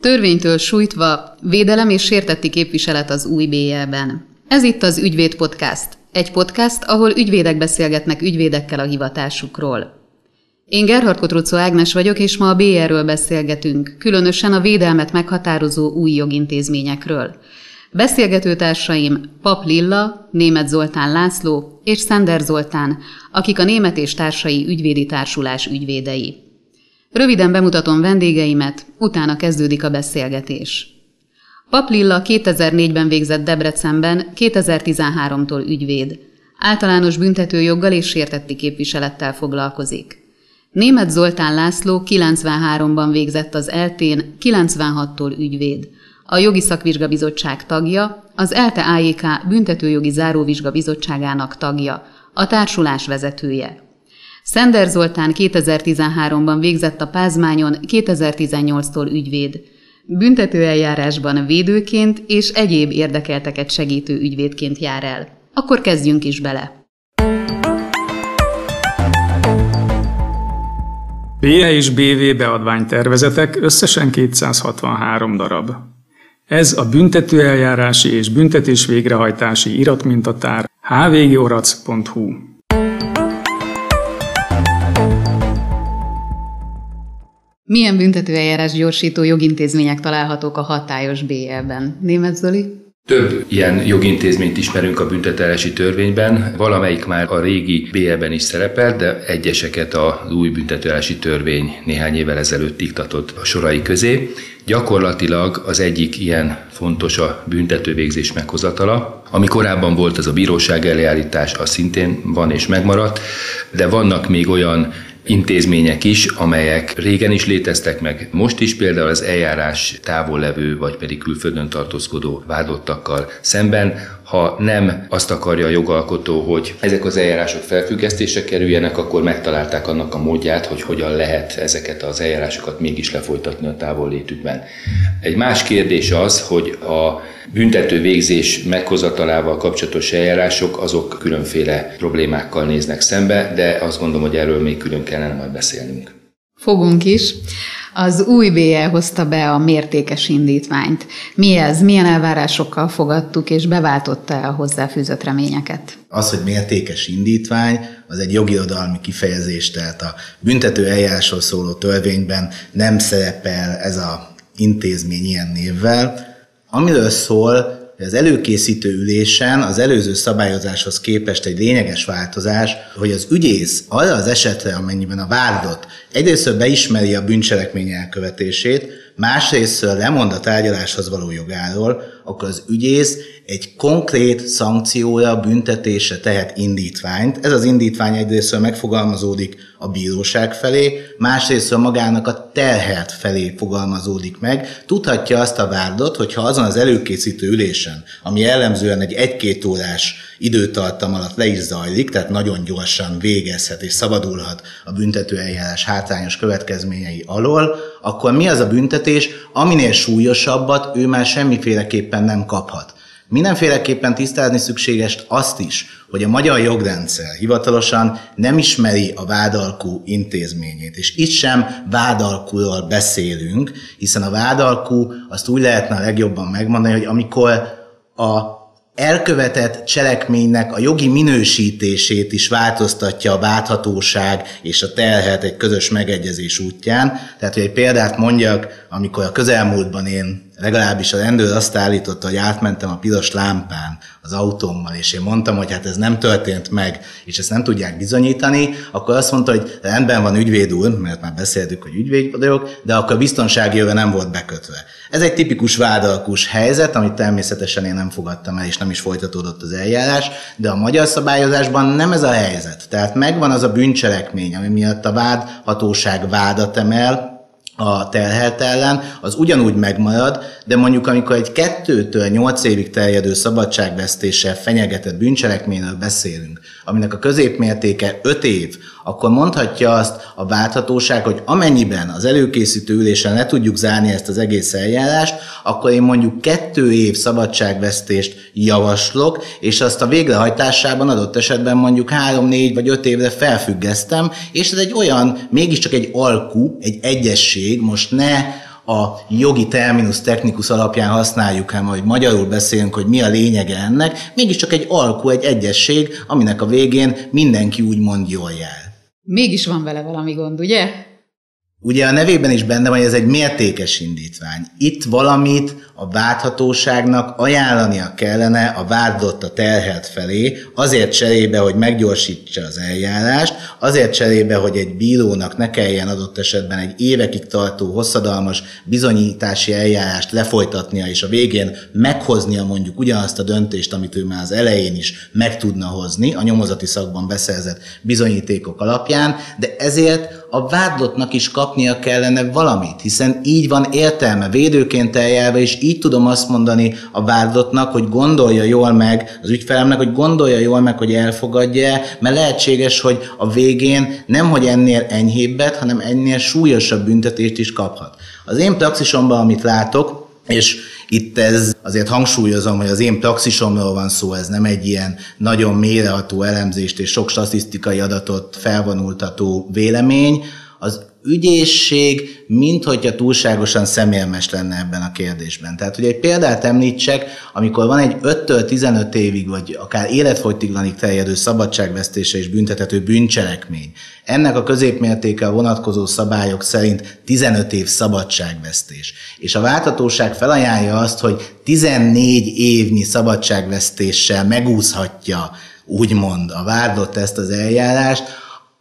Törvénytől sújtva védelem és sértetti képviselet az új BL-ben. Ez itt az Ügyvéd Podcast. Egy podcast, ahol ügyvédek beszélgetnek ügyvédekkel a hivatásukról. Én Gerhard Kotrucó Ágnes vagyok, és ma a BR-ről beszélgetünk, különösen a védelmet meghatározó új jogintézményekről. Beszélgetőtársaim Pap Lilla, Német Zoltán László és Szender Zoltán, akik a Német és Társai Ügyvédi Társulás ügyvédei. Röviden bemutatom vendégeimet, utána kezdődik a beszélgetés. Pap Lilla 2004-ben végzett Debrecenben, 2013-tól ügyvéd. Általános büntetőjoggal és sértetti képviselettel foglalkozik. Német Zoltán László 93-ban végzett az eltén, 96-tól ügyvéd. A Jogi Szakvizsgabizottság tagja, az ELTE AJK Büntetőjogi Záróvizsga Bizottságának tagja, a társulás vezetője. Szender Zoltán 2013-ban végzett a Pázmányon, 2018-tól ügyvéd. Büntetőeljárásban védőként és egyéb érdekelteket segítő ügyvédként jár el. Akkor kezdjünk is bele. BE és BV beadványtervezetek összesen 263 darab. Ez a büntetőeljárási és büntetés végrehajtási iratmintatár hvgorac.hu. Milyen büntetőeljárás gyorsító jogintézmények találhatók a hatályos BL-ben? Német Zoli? Több ilyen jogintézményt ismerünk a büntetelési törvényben, valamelyik már a régi BL-ben is szerepel, de egyeseket az új büntetelési törvény néhány évvel ezelőtt iktatott a sorai közé. Gyakorlatilag az egyik ilyen fontos a büntetővégzés meghozatala. Ami korábban volt, az a bíróság eljállítás, az szintén van és megmaradt, de vannak még olyan intézmények is, amelyek régen is léteztek meg, most is például az eljárás távol levő, vagy pedig külföldön tartózkodó vádottakkal szemben, ha nem azt akarja a jogalkotó, hogy ezek az eljárások felfüggesztésre kerüljenek, akkor megtalálták annak a módját, hogy hogyan lehet ezeket az eljárásokat mégis lefolytatni a távollétükben. Egy más kérdés az, hogy a büntető végzés meghozatalával kapcsolatos eljárások, azok különféle problémákkal néznek szembe, de azt gondolom, hogy erről még külön kellene majd beszélnünk. Fogunk is. Az új BE hozta be a mértékes indítványt. Mi ez? Milyen elvárásokkal fogadtuk, és beváltotta a hozzáfűzött reményeket? Az, hogy mértékes indítvány, az egy jogirodalmi kifejezés, tehát a büntető eljárásról szóló törvényben nem szerepel ez a intézmény ilyen névvel, amiről szól, hogy az előkészítő ülésen az előző szabályozáshoz képest egy lényeges változás, hogy az ügyész arra az esetre, amennyiben a vádlott egyrészt beismeri a bűncselekmény elkövetését, másrésztről lemond a tárgyaláshoz való jogáról, akkor az ügyész egy konkrét szankcióra, büntetésre tehet indítványt. Ez az indítvány egyrésztről megfogalmazódik a bíróság felé, másrésztről magának a terhelt felé fogalmazódik meg. Tudhatja azt a várdot, hogyha azon az előkészítő ülésen, ami jellemzően egy egy-két órás időtartam alatt le is zajlik, tehát nagyon gyorsan végezhet és szabadulhat a büntető eljárás hátrányos következményei alól, akkor mi az a büntetés, aminél súlyosabbat ő már semmiféleképpen nem kaphat. Mindenféleképpen tisztázni szükséges azt is, hogy a magyar jogrendszer hivatalosan nem ismeri a vádalkú intézményét, és itt sem vádalkúról beszélünk, hiszen a vádalkú azt úgy lehetne a legjobban megmondani, hogy amikor a elkövetett cselekménynek a jogi minősítését is változtatja a válthatóság és a terhet egy közös megegyezés útján. Tehát, hogy egy példát mondjak, amikor a közelmúltban én legalábbis a rendőr azt állította, hogy átmentem a piros lámpán az autómmal, és én mondtam, hogy hát ez nem történt meg, és ezt nem tudják bizonyítani, akkor azt mondta, hogy rendben van ügyvéd úr, mert már beszéltük, hogy ügyvéd vagyok, de akkor a biztonsági jöve nem volt bekötve. Ez egy tipikus vádalkus helyzet, amit természetesen én nem fogadtam el, és nem is folytatódott az eljárás, de a magyar szabályozásban nem ez a helyzet. Tehát megvan az a bűncselekmény, ami miatt a vádhatóság vádat emel, a terhelt ellen, az ugyanúgy megmarad, de mondjuk amikor egy kettőtől nyolc évig terjedő szabadságvesztéssel fenyegetett bűncselekményről beszélünk, aminek a középmértéke öt év, akkor mondhatja azt a válthatóság, hogy amennyiben az előkészítő ülésen le tudjuk zárni ezt az egész eljárást, akkor én mondjuk kettő év szabadságvesztést javaslok, és azt a végrehajtásában adott esetben mondjuk három, négy vagy öt évre felfüggesztem, és ez egy olyan, mégiscsak egy alkú, egy egyesség, most ne a jogi terminus technikus alapján használjuk, hanem hogy magyarul beszélünk, hogy mi a lényege ennek, mégiscsak egy alkú, egy egyesség, aminek a végén mindenki úgymond jól jár. Mégis van vele valami gond, ugye? Ugye a nevében is benne van, hogy ez egy mértékes indítvány. Itt valamit a vádhatóságnak ajánlania kellene a vádlott a terhelt felé, azért cserébe, hogy meggyorsítsa az eljárást, azért cserébe, hogy egy bírónak ne kelljen adott esetben egy évekig tartó, hosszadalmas bizonyítási eljárást lefolytatnia, és a végén meghoznia mondjuk ugyanazt a döntést, amit ő már az elején is meg tudna hozni, a nyomozati szakban beszerzett bizonyítékok alapján, de ezért a vádlottnak is kapnia kellene valamit, hiszen így van értelme védőként eljárva, és így tudom azt mondani a vádlottnak, hogy gondolja jól meg, az ügyfelemnek, hogy gondolja jól meg, hogy elfogadja, mert lehetséges, hogy a végén nem, hogy ennél enyhébbet, hanem ennél súlyosabb büntetést is kaphat. Az én praxisomban, amit látok, és itt ez azért hangsúlyozom, hogy az én praxisomról van szó, ez nem egy ilyen nagyon mélyreható elemzést és sok statisztikai adatot felvonultató vélemény. Az ügyészség, mint hogyha túlságosan személyemes lenne ebben a kérdésben. Tehát, hogy egy példát említsek, amikor van egy 5-től 15 évig, vagy akár életfogytiglanig terjedő szabadságvesztése és büntethető bűncselekmény, ennek a középmértéke a vonatkozó szabályok szerint 15 év szabadságvesztés. És a váltatóság felajánlja azt, hogy 14 évnyi szabadságvesztéssel megúszhatja úgymond a vádlott ezt az eljárást,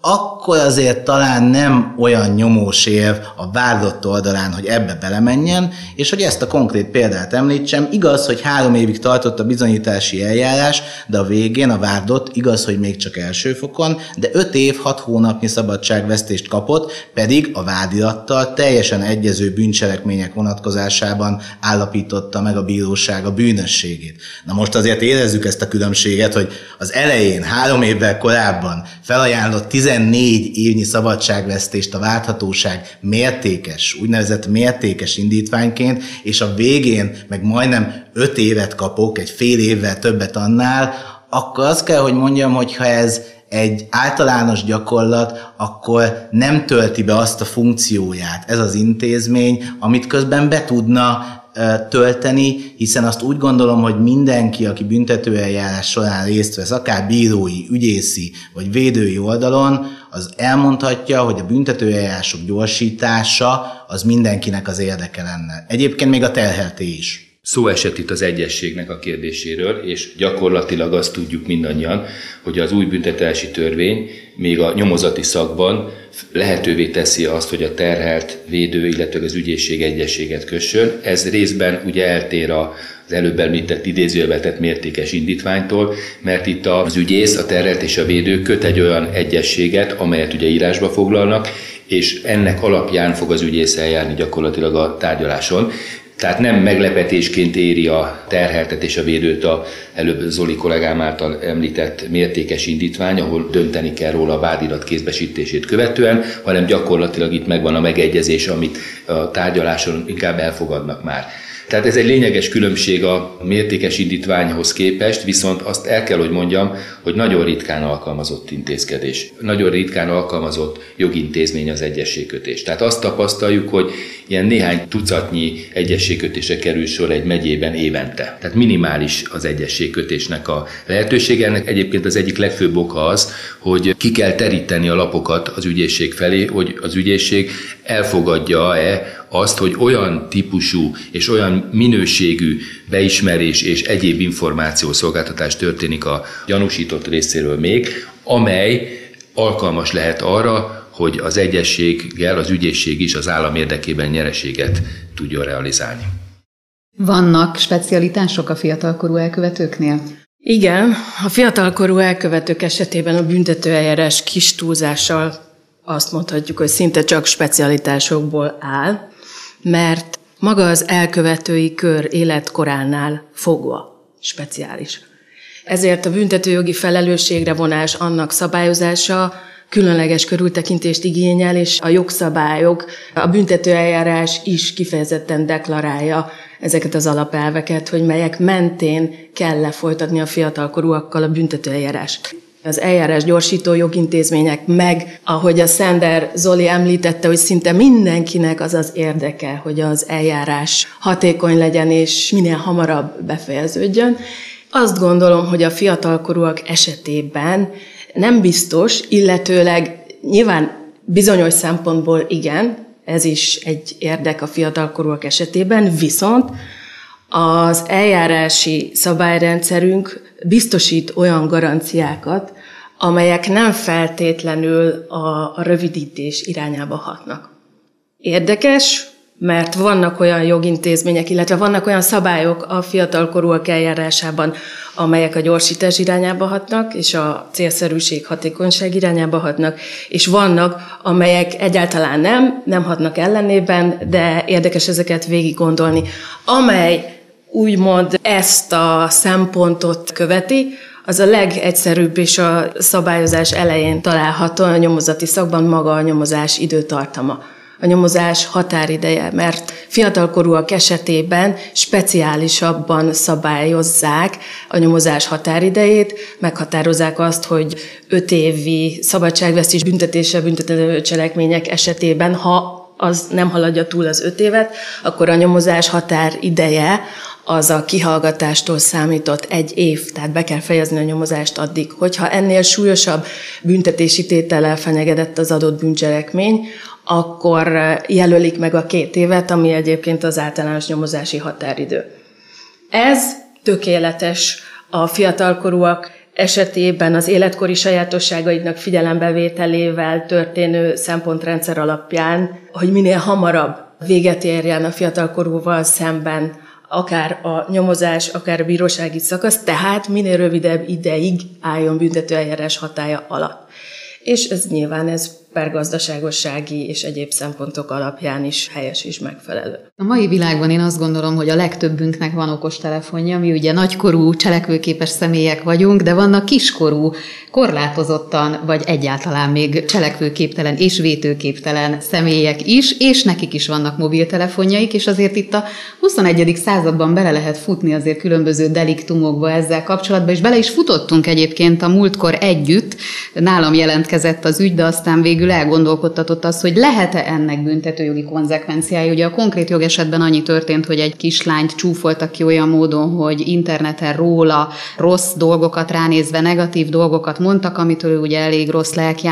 akkor azért talán nem olyan nyomós év a vádlott oldalán, hogy ebbe belemenjen, és hogy ezt a konkrét példát említsem, igaz, hogy három évig tartott a bizonyítási eljárás, de a végén a vádlott igaz, hogy még csak első fokon, de öt év, hat hónapnyi szabadságvesztést kapott, pedig a vádirattal teljesen egyező bűncselekmények vonatkozásában állapította meg a bíróság a bűnösségét. Na most azért érezzük ezt a különbséget, hogy az elején, három évvel korábban felajánlott 14 évnyi szabadságvesztést a válthatóság mértékes, úgynevezett mértékes indítványként, és a végén meg majdnem 5 évet kapok, egy fél évvel többet annál, akkor azt kell, hogy mondjam, hogy ha ez egy általános gyakorlat, akkor nem tölti be azt a funkcióját ez az intézmény, amit közben be tudna tölteni, hiszen azt úgy gondolom, hogy mindenki, aki büntetőeljárás során részt vesz, akár bírói, ügyészi vagy védői oldalon, az elmondhatja, hogy a büntetőeljárások gyorsítása az mindenkinek az érdeke lenne. Egyébként még a terhelté is. Szó esett itt az egyességnek a kérdéséről, és gyakorlatilag azt tudjuk mindannyian, hogy az új büntetési törvény még a nyomozati szakban lehetővé teszi azt, hogy a terhelt védő, illetve az ügyészség egyességet kössön. Ez részben ugye eltér a az előbb említett idézőjelbe tett mértékes indítványtól, mert itt az ügyész, a terhelt és a védő köt egy olyan egyességet, amelyet ugye írásba foglalnak, és ennek alapján fog az ügyész eljárni gyakorlatilag a tárgyaláson. Tehát nem meglepetésként éri a terheltet és a védőt a előbb Zoli kollégám által említett mértékes indítvány, ahol dönteni kell róla a vádirat kézbesítését követően, hanem gyakorlatilag itt megvan a megegyezés, amit a tárgyaláson inkább elfogadnak már. Tehát ez egy lényeges különbség a mértékes indítványhoz képest, viszont azt el kell, hogy mondjam, hogy nagyon ritkán alkalmazott intézkedés. Nagyon ritkán alkalmazott jogintézmény az egyességkötés. Tehát azt tapasztaljuk, hogy ilyen néhány tucatnyi egyességkötése kerül sor egy megyében évente. Tehát minimális az egyességkötésnek a lehetősége. Ennek egyébként az egyik legfőbb oka az, hogy ki kell teríteni a lapokat az ügyészség felé, hogy az ügyészség elfogadja-e azt, hogy olyan típusú és olyan minőségű beismerés és egyéb információ szolgáltatás történik a gyanúsított részéről még, amely alkalmas lehet arra, hogy az egyességgel az ügyészség is az állam érdekében nyereséget tudjon realizálni. Vannak specialitások a fiatalkorú elkövetőknél? Igen, a fiatalkorú elkövetők esetében a büntetőeljárás kis túlzással azt mondhatjuk, hogy szinte csak specialitásokból áll, mert maga az elkövetői kör életkoránál fogva speciális. Ezért a büntetőjogi felelősségre vonás annak szabályozása különleges körültekintést igényel, és a jogszabályok, a büntetőeljárás is kifejezetten deklarálja ezeket az alapelveket, hogy melyek mentén kell lefolytatni a fiatalkorúakkal a büntetőeljárást. Az eljárás gyorsító jogintézmények meg, ahogy a Szender Zoli említette, hogy szinte mindenkinek az az érdeke, hogy az eljárás hatékony legyen és minél hamarabb befejeződjön. Azt gondolom, hogy a fiatalkorúak esetében nem biztos, illetőleg nyilván bizonyos szempontból igen, ez is egy érdek a fiatalkorúak esetében, viszont az eljárási szabályrendszerünk biztosít olyan garanciákat, amelyek nem feltétlenül a rövidítés irányába hatnak. Érdekes, mert vannak olyan jogintézmények, illetve vannak olyan szabályok a fiatalkorúak eljárásában, amelyek a gyorsítás irányába hatnak, és a célszerűség, hatékonyság irányába hatnak, és vannak, amelyek egyáltalán nem, nem hatnak ellenében, de érdekes ezeket végig gondolni. Amely úgymond ezt a szempontot követi, az a legegyszerűbb és a szabályozás elején található a nyomozati szakban maga a nyomozás időtartama. A nyomozás határideje, mert fiatalkorúak esetében speciálisabban szabályozzák a nyomozás határidejét, meghatározzák azt, hogy öt évi szabadságvesztés büntetése büntető cselekmények esetében, ha az nem haladja túl az öt évet, akkor a nyomozás határideje az a kihallgatástól számított egy év, tehát be kell fejezni a nyomozást addig. Hogyha ennél súlyosabb büntetési tétellel fenyegedett az adott bűncselekmény, akkor jelölik meg a két évet, ami egyébként az általános nyomozási határidő. Ez tökéletes a fiatalkorúak esetében az életkori sajátosságaiknak figyelembevételével történő szempontrendszer alapján, hogy minél hamarabb véget érjen a fiatalkorúval szemben akár a nyomozás, akár a bírósági szakasz, tehát minél rövidebb ideig álljon büntetőeljárás hatája alatt. És ez nyilván ez per gazdaságossági és egyéb szempontok alapján is helyes és megfelelő. A mai világban én azt gondolom, hogy a legtöbbünknek van okostelefonja, mi ugye nagykorú, cselekvőképes személyek vagyunk, de vannak kiskorú, korlátozottan, vagy egyáltalán még cselekvőképtelen és vétőképtelen személyek is, és nekik is vannak mobiltelefonjaik, és azért itt a 21. században bele lehet futni azért különböző deliktumokba ezzel kapcsolatban, és bele is futottunk egyébként a múltkor együtt, nálam jelentkezett az ügy, de aztán végül végül elgondolkodtatott az, hogy lehet-e ennek büntetőjogi konzekvenciája. Ugye a konkrét jogesetben annyi történt, hogy egy kislányt csúfoltak ki olyan módon, hogy interneten róla rossz dolgokat ránézve negatív dolgokat mondtak, amitől ő ugye elég rossz lelki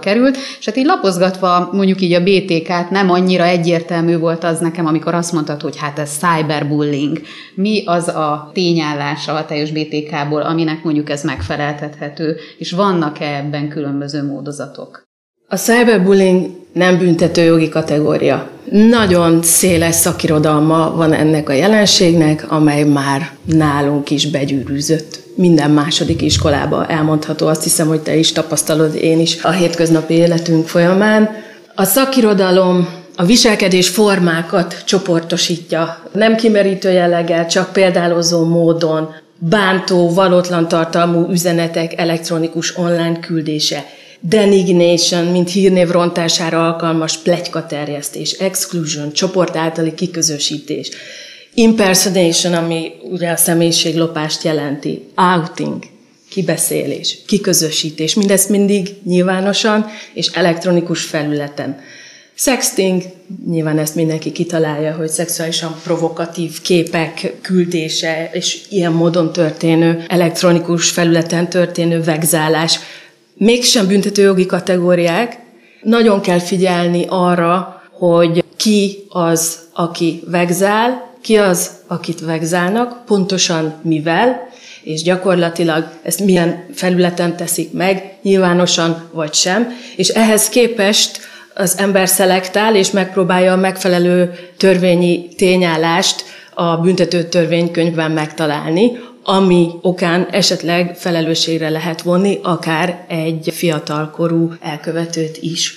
került, és hát így lapozgatva mondjuk így a BTK-t nem annyira egyértelmű volt az nekem, amikor azt mondtad, hogy hát ez cyberbullying. Mi az a tényállása a teljes BTK-ból, aminek mondjuk ez megfeleltethető, és vannak-e ebben különböző módozatok? A cyberbullying nem büntető jogi kategória. Nagyon széles szakirodalma van ennek a jelenségnek, amely már nálunk is begyűrűzött. Minden második iskolába elmondható, azt hiszem, hogy te is tapasztalod, én is a hétköznapi életünk folyamán. A szakirodalom a viselkedés formákat csoportosítja, nem kimerítő jelleggel, csak példálozó módon, bántó, valótlan tartalmú üzenetek elektronikus online küldése denignation, mint hírnév rontására alkalmas terjesztés, exclusion, csoport általi kiközösítés, impersonation, ami ugye a személyiséglopást jelenti, outing, kibeszélés, kiközösítés, mindezt mindig nyilvánosan és elektronikus felületen. Sexting, nyilván ezt mindenki kitalálja, hogy szexuálisan provokatív képek küldése és ilyen módon történő, elektronikus felületen történő vegzálás, mégsem büntetőjogi kategóriák. Nagyon kell figyelni arra, hogy ki az, aki vegzál, ki az, akit vegzálnak, pontosan mivel, és gyakorlatilag ezt milyen felületen teszik meg, nyilvánosan vagy sem, és ehhez képest az ember szelektál, és megpróbálja a megfelelő törvényi tényállást a büntető törvénykönyvben megtalálni, ami okán esetleg felelősségre lehet vonni akár egy fiatalkorú elkövetőt is.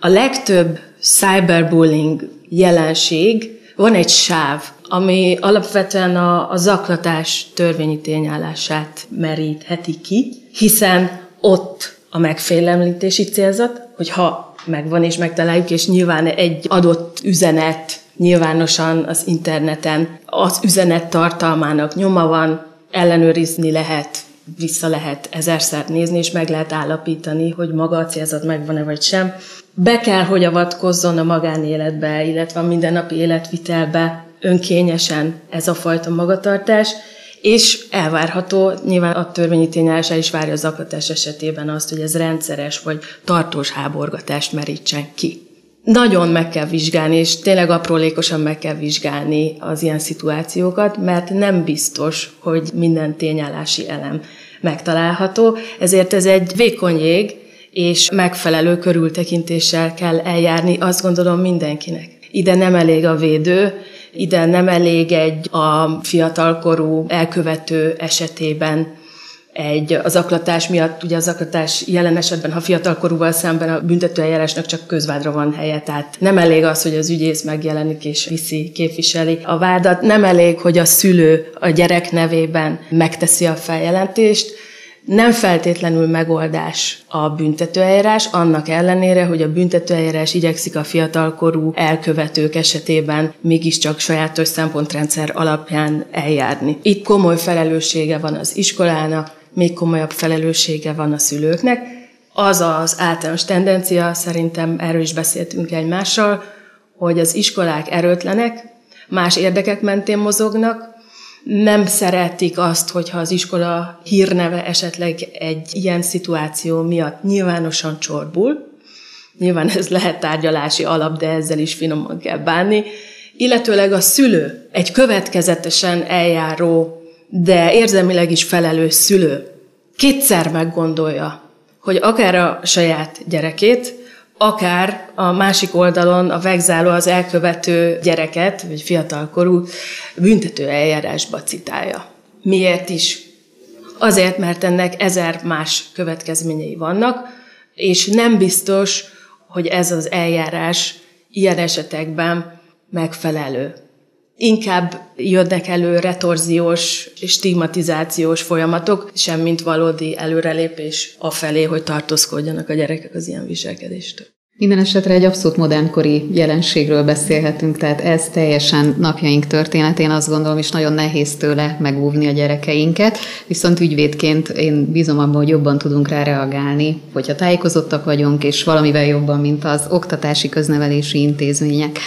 A legtöbb cyberbullying jelenség van egy sáv, ami alapvetően a, a zaklatás törvényi tényállását merítheti ki, hiszen ott a megfélemlítési célzat, hogy ha megvan és megtaláljuk, és nyilván egy adott üzenet nyilvánosan az interneten az üzenet tartalmának nyoma van, ellenőrizni lehet, vissza lehet ezerszer nézni, és meg lehet állapítani, hogy maga a célzat megvan-e vagy sem. Be kell, hogy avatkozzon a magánéletbe, illetve a mindennapi életvitelbe önkényesen ez a fajta magatartás, és elvárható, nyilván a törvényi tényállása is várja a zaklatás esetében azt, hogy ez rendszeres vagy tartós háborgatást merítsen ki. Nagyon meg kell vizsgálni, és tényleg aprólékosan meg kell vizsgálni az ilyen szituációkat, mert nem biztos, hogy minden tényállási elem megtalálható, ezért ez egy vékony jég, és megfelelő körültekintéssel kell eljárni, azt gondolom mindenkinek. Ide nem elég a védő, ide nem elég egy a fiatalkorú elkövető esetében egy az aklatás miatt, ugye az aklatás jelen esetben, ha fiatalkorúval szemben a büntetőeljárásnak csak közvádra van helye, tehát nem elég az, hogy az ügyész megjelenik és viszi, képviseli a vádat, nem elég, hogy a szülő a gyerek nevében megteszi a feljelentést, nem feltétlenül megoldás a büntetőeljárás, annak ellenére, hogy a büntetőeljárás igyekszik a fiatalkorú elkövetők esetében mégiscsak sajátos szempontrendszer alapján eljárni. Itt komoly felelőssége van az iskolának, még komolyabb felelőssége van a szülőknek. Az az általános tendencia, szerintem erről is beszéltünk egymással, hogy az iskolák erőtlenek, más érdekek mentén mozognak, nem szeretik azt, hogyha az iskola hírneve esetleg egy ilyen szituáció miatt nyilvánosan csorbul. Nyilván ez lehet tárgyalási alap, de ezzel is finoman kell bánni. Illetőleg a szülő, egy következetesen eljáró, de érzelmileg is felelős szülő kétszer meggondolja, hogy akár a saját gyerekét, akár a másik oldalon a vegzáló az elkövető gyereket, vagy fiatalkorú büntető eljárásba citálja. Miért is? Azért, mert ennek ezer más következményei vannak, és nem biztos, hogy ez az eljárás ilyen esetekben megfelelő. Inkább jönnek elő retorziós és stigmatizációs folyamatok, semmint valódi előrelépés afelé, hogy tartózkodjanak a gyerekek az ilyen viselkedéstől. Minden esetre egy abszolút modernkori jelenségről beszélhetünk, tehát ez teljesen napjaink történetén azt gondolom, és nagyon nehéz tőle megúvni a gyerekeinket, viszont ügyvédként én bízom abban, hogy jobban tudunk rá reagálni, hogyha tájékozottak vagyunk, és valamivel jobban, mint az oktatási köznevelési intézmények.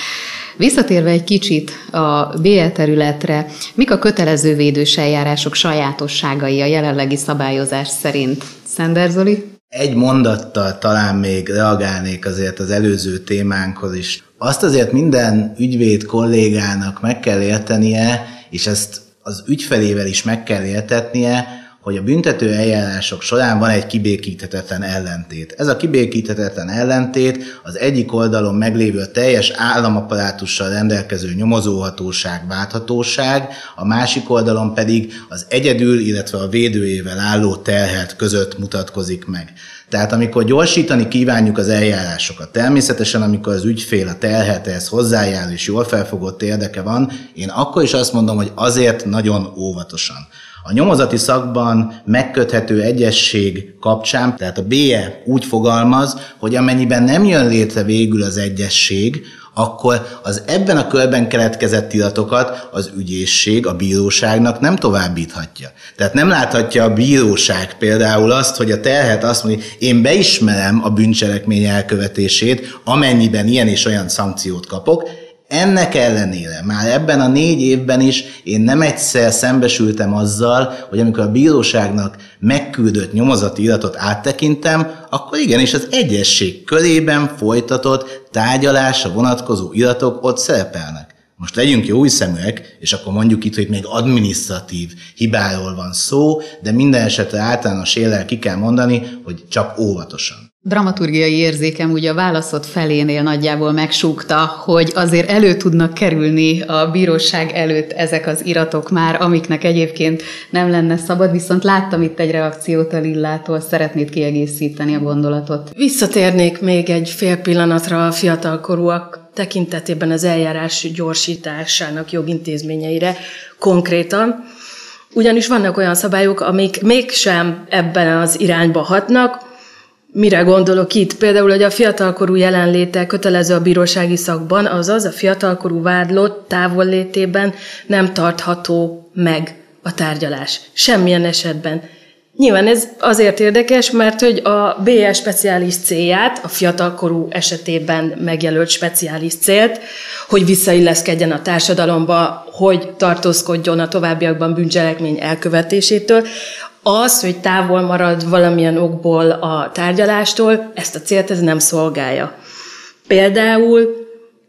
Visszatérve egy kicsit a BL területre, mik a kötelező védős eljárások sajátosságai a jelenlegi szabályozás szerint? Szender Zoli? Egy mondattal talán még reagálnék azért az előző témánkhoz is. Azt azért minden ügyvéd kollégának meg kell értenie, és ezt az ügyfelével is meg kell értetnie, hogy a büntető eljárások során van egy kibékíthetetlen ellentét. Ez a kibékíthetetlen ellentét az egyik oldalon meglévő teljes államaparátussal rendelkező nyomozóhatóság, válthatóság, a másik oldalon pedig az egyedül, illetve a védőjével álló terhet között mutatkozik meg. Tehát amikor gyorsítani kívánjuk az eljárásokat, természetesen amikor az ügyfél a terhethez hozzájár és jól felfogott érdeke van, én akkor is azt mondom, hogy azért nagyon óvatosan. A nyomozati szakban megköthető egyesség kapcsán, tehát a BE úgy fogalmaz, hogy amennyiben nem jön létre végül az egyesség, akkor az ebben a körben keletkezett iratokat az ügyészség a bíróságnak nem továbbíthatja. Tehát nem láthatja a bíróság például azt, hogy a terhet azt mondja, én beismerem a bűncselekmény elkövetését, amennyiben ilyen és olyan szankciót kapok, ennek ellenére már ebben a négy évben is én nem egyszer szembesültem azzal, hogy amikor a bíróságnak megküldött nyomozati iratot áttekintem, akkor igenis az egyesség körében folytatott tárgyalásra vonatkozó iratok ott szerepelnek. Most legyünk jó szeműek, és akkor mondjuk itt, hogy még administratív hibáról van szó, de minden esetre általános élel ki kell mondani, hogy csak óvatosan. Dramaturgiai érzékem ugye a válaszot felénél nagyjából megsúgta, hogy azért elő tudnak kerülni a bíróság előtt ezek az iratok már, amiknek egyébként nem lenne szabad, viszont láttam itt egy reakciót a Lillától, szeretnéd kiegészíteni a gondolatot. Visszatérnék még egy fél pillanatra a fiatalkorúak tekintetében az eljárás gyorsításának jogintézményeire konkrétan, ugyanis vannak olyan szabályok, amik mégsem ebben az irányba hatnak, Mire gondolok itt? Például, hogy a fiatalkorú jelenléte kötelező a bírósági szakban, azaz a fiatalkorú vádlott távollétében nem tartható meg a tárgyalás. Semmilyen esetben. Nyilván ez azért érdekes, mert hogy a BE speciális célját, a fiatalkorú esetében megjelölt speciális célt, hogy visszailleszkedjen a társadalomba, hogy tartózkodjon a továbbiakban bűncselekmény elkövetésétől, az, hogy távol marad valamilyen okból a tárgyalástól, ezt a célt ez nem szolgálja. Például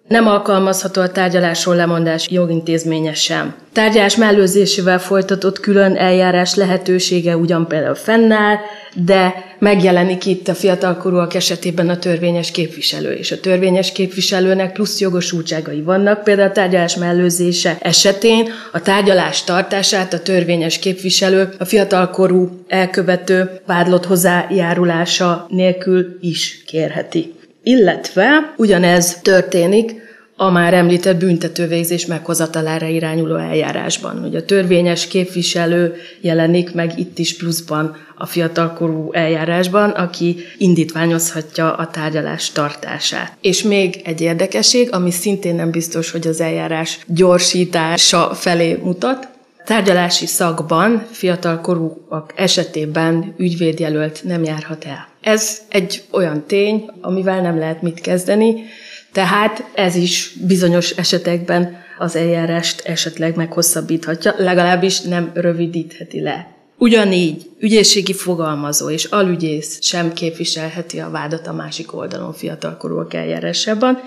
nem alkalmazható a tárgyalásról lemondás jogintézménye sem. Tárgyalás mellőzésével folytatott külön eljárás lehetősége ugyan például fennáll, de megjelenik itt a fiatalkorúak esetében a törvényes képviselő, és a törvényes képviselőnek plusz jogosultságai vannak, például a tárgyalás mellőzése esetén a tárgyalás tartását a törvényes képviselő a fiatalkorú elkövető vádlott hozzájárulása nélkül is kérheti. Illetve ugyanez történik a már említett büntetővégzés meghozatalára irányuló eljárásban. Hogy a törvényes képviselő jelenik meg itt is pluszban a fiatalkorú eljárásban, aki indítványozhatja a tárgyalás tartását. És még egy érdekesség, ami szintén nem biztos, hogy az eljárás gyorsítása felé mutat, tárgyalási szakban fiatalkorúak esetében ügyvédjelölt nem járhat el. Ez egy olyan tény, amivel nem lehet mit kezdeni, tehát ez is bizonyos esetekben az eljárást esetleg meghosszabbíthatja, legalábbis nem rövidítheti le. Ugyanígy ügyészségi fogalmazó és alügyész sem képviselheti a vádat a másik oldalon fiatalkorúak eljárásában,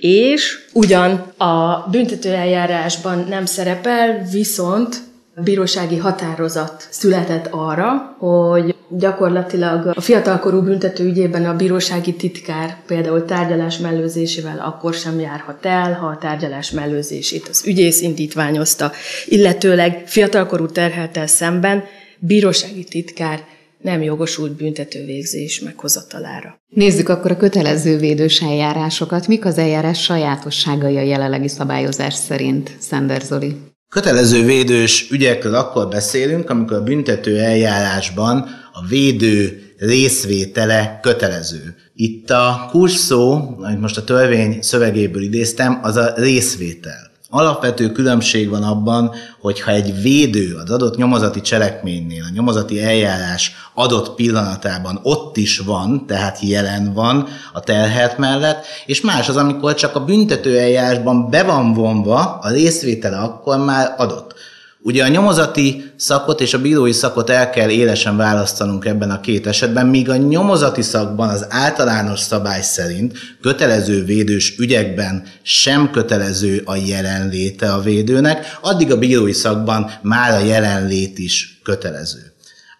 és ugyan a büntetőeljárásban nem szerepel, viszont bírósági határozat született arra, hogy gyakorlatilag a fiatalkorú büntető ügyében a bírósági titkár például tárgyalás mellőzésével akkor sem járhat el, ha a tárgyalás mellőzését az ügyész indítványozta, illetőleg fiatalkorú terheltel szemben bírósági titkár nem jogosult büntetővégzés meghozatalára. Nézzük akkor a kötelező védős eljárásokat. Mik az eljárás sajátosságai a jelenlegi szabályozás szerint, Szender Zoli? Kötelező védős ügyekről akkor beszélünk, amikor a büntető eljárásban a védő részvétele kötelező. Itt a szó, amit most a törvény szövegéből idéztem, az a részvétel. Alapvető különbség van abban, hogyha egy védő az adott nyomozati cselekménynél, a nyomozati eljárás adott pillanatában ott is van, tehát jelen van a terhelt mellett, és más az, amikor csak a büntető eljárásban be van vonva, a részvétele akkor már adott. Ugye a nyomozati szakot és a bírói szakot el kell élesen választanunk ebben a két esetben, míg a nyomozati szakban az általános szabály szerint kötelező védős ügyekben sem kötelező a jelenléte a védőnek, addig a bírói szakban már a jelenlét is kötelező.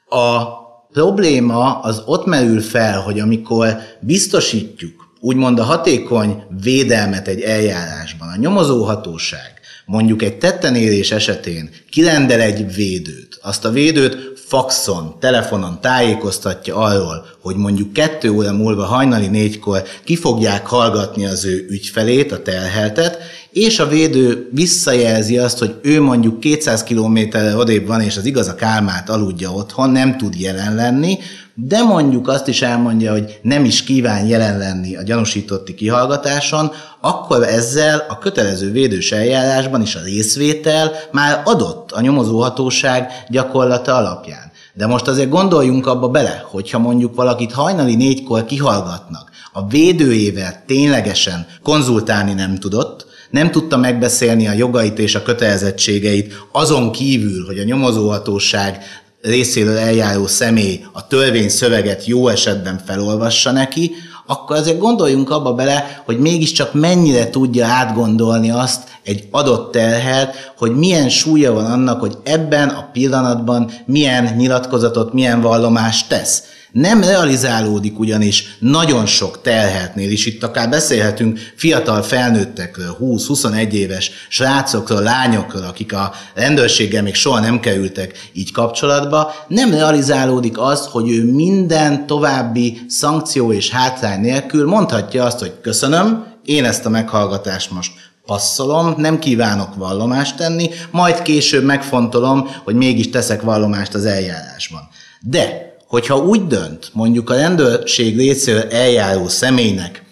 A probléma az ott merül fel, hogy amikor biztosítjuk úgymond a hatékony védelmet egy eljárásban, a nyomozóhatóság mondjuk egy tettenérés esetén kirendel egy védőt, azt a védőt faxon, telefonon tájékoztatja arról, hogy mondjuk kettő óra múlva hajnali négykor ki fogják hallgatni az ő ügyfelét, a telheltet, és a védő visszajelzi azt, hogy ő mondjuk 200 kilométerre odébb van, és az igaz a kálmát aludja otthon, nem tud jelen lenni, de mondjuk azt is elmondja, hogy nem is kíván jelen lenni a gyanúsítotti kihallgatáson, akkor ezzel a kötelező védős eljárásban is a részvétel már adott a nyomozóhatóság gyakorlata alapján. De most azért gondoljunk abba bele, hogyha mondjuk valakit hajnali négykor kihallgatnak, a védőjével ténylegesen konzultálni nem tudott, nem tudta megbeszélni a jogait és a kötelezettségeit, azon kívül, hogy a nyomozóhatóság részéről eljáró személy a törvény szöveget jó esetben felolvassa neki, akkor azért gondoljunk abba bele, hogy mégiscsak mennyire tudja átgondolni azt egy adott terhet, hogy milyen súlya van annak, hogy ebben a pillanatban milyen nyilatkozatot, milyen vallomást tesz. Nem realizálódik ugyanis nagyon sok telhetnél is, itt akár beszélhetünk fiatal felnőttekről, 20-21 éves srácokról, lányokról, akik a rendőrséggel még soha nem kerültek így kapcsolatba, nem realizálódik az, hogy ő minden további szankció és hátrány nélkül mondhatja azt, hogy köszönöm, én ezt a meghallgatást most passzolom, nem kívánok vallomást tenni, majd később megfontolom, hogy mégis teszek vallomást az eljárásban. De, hogyha úgy dönt, mondjuk a rendőrség részéről eljáró személynek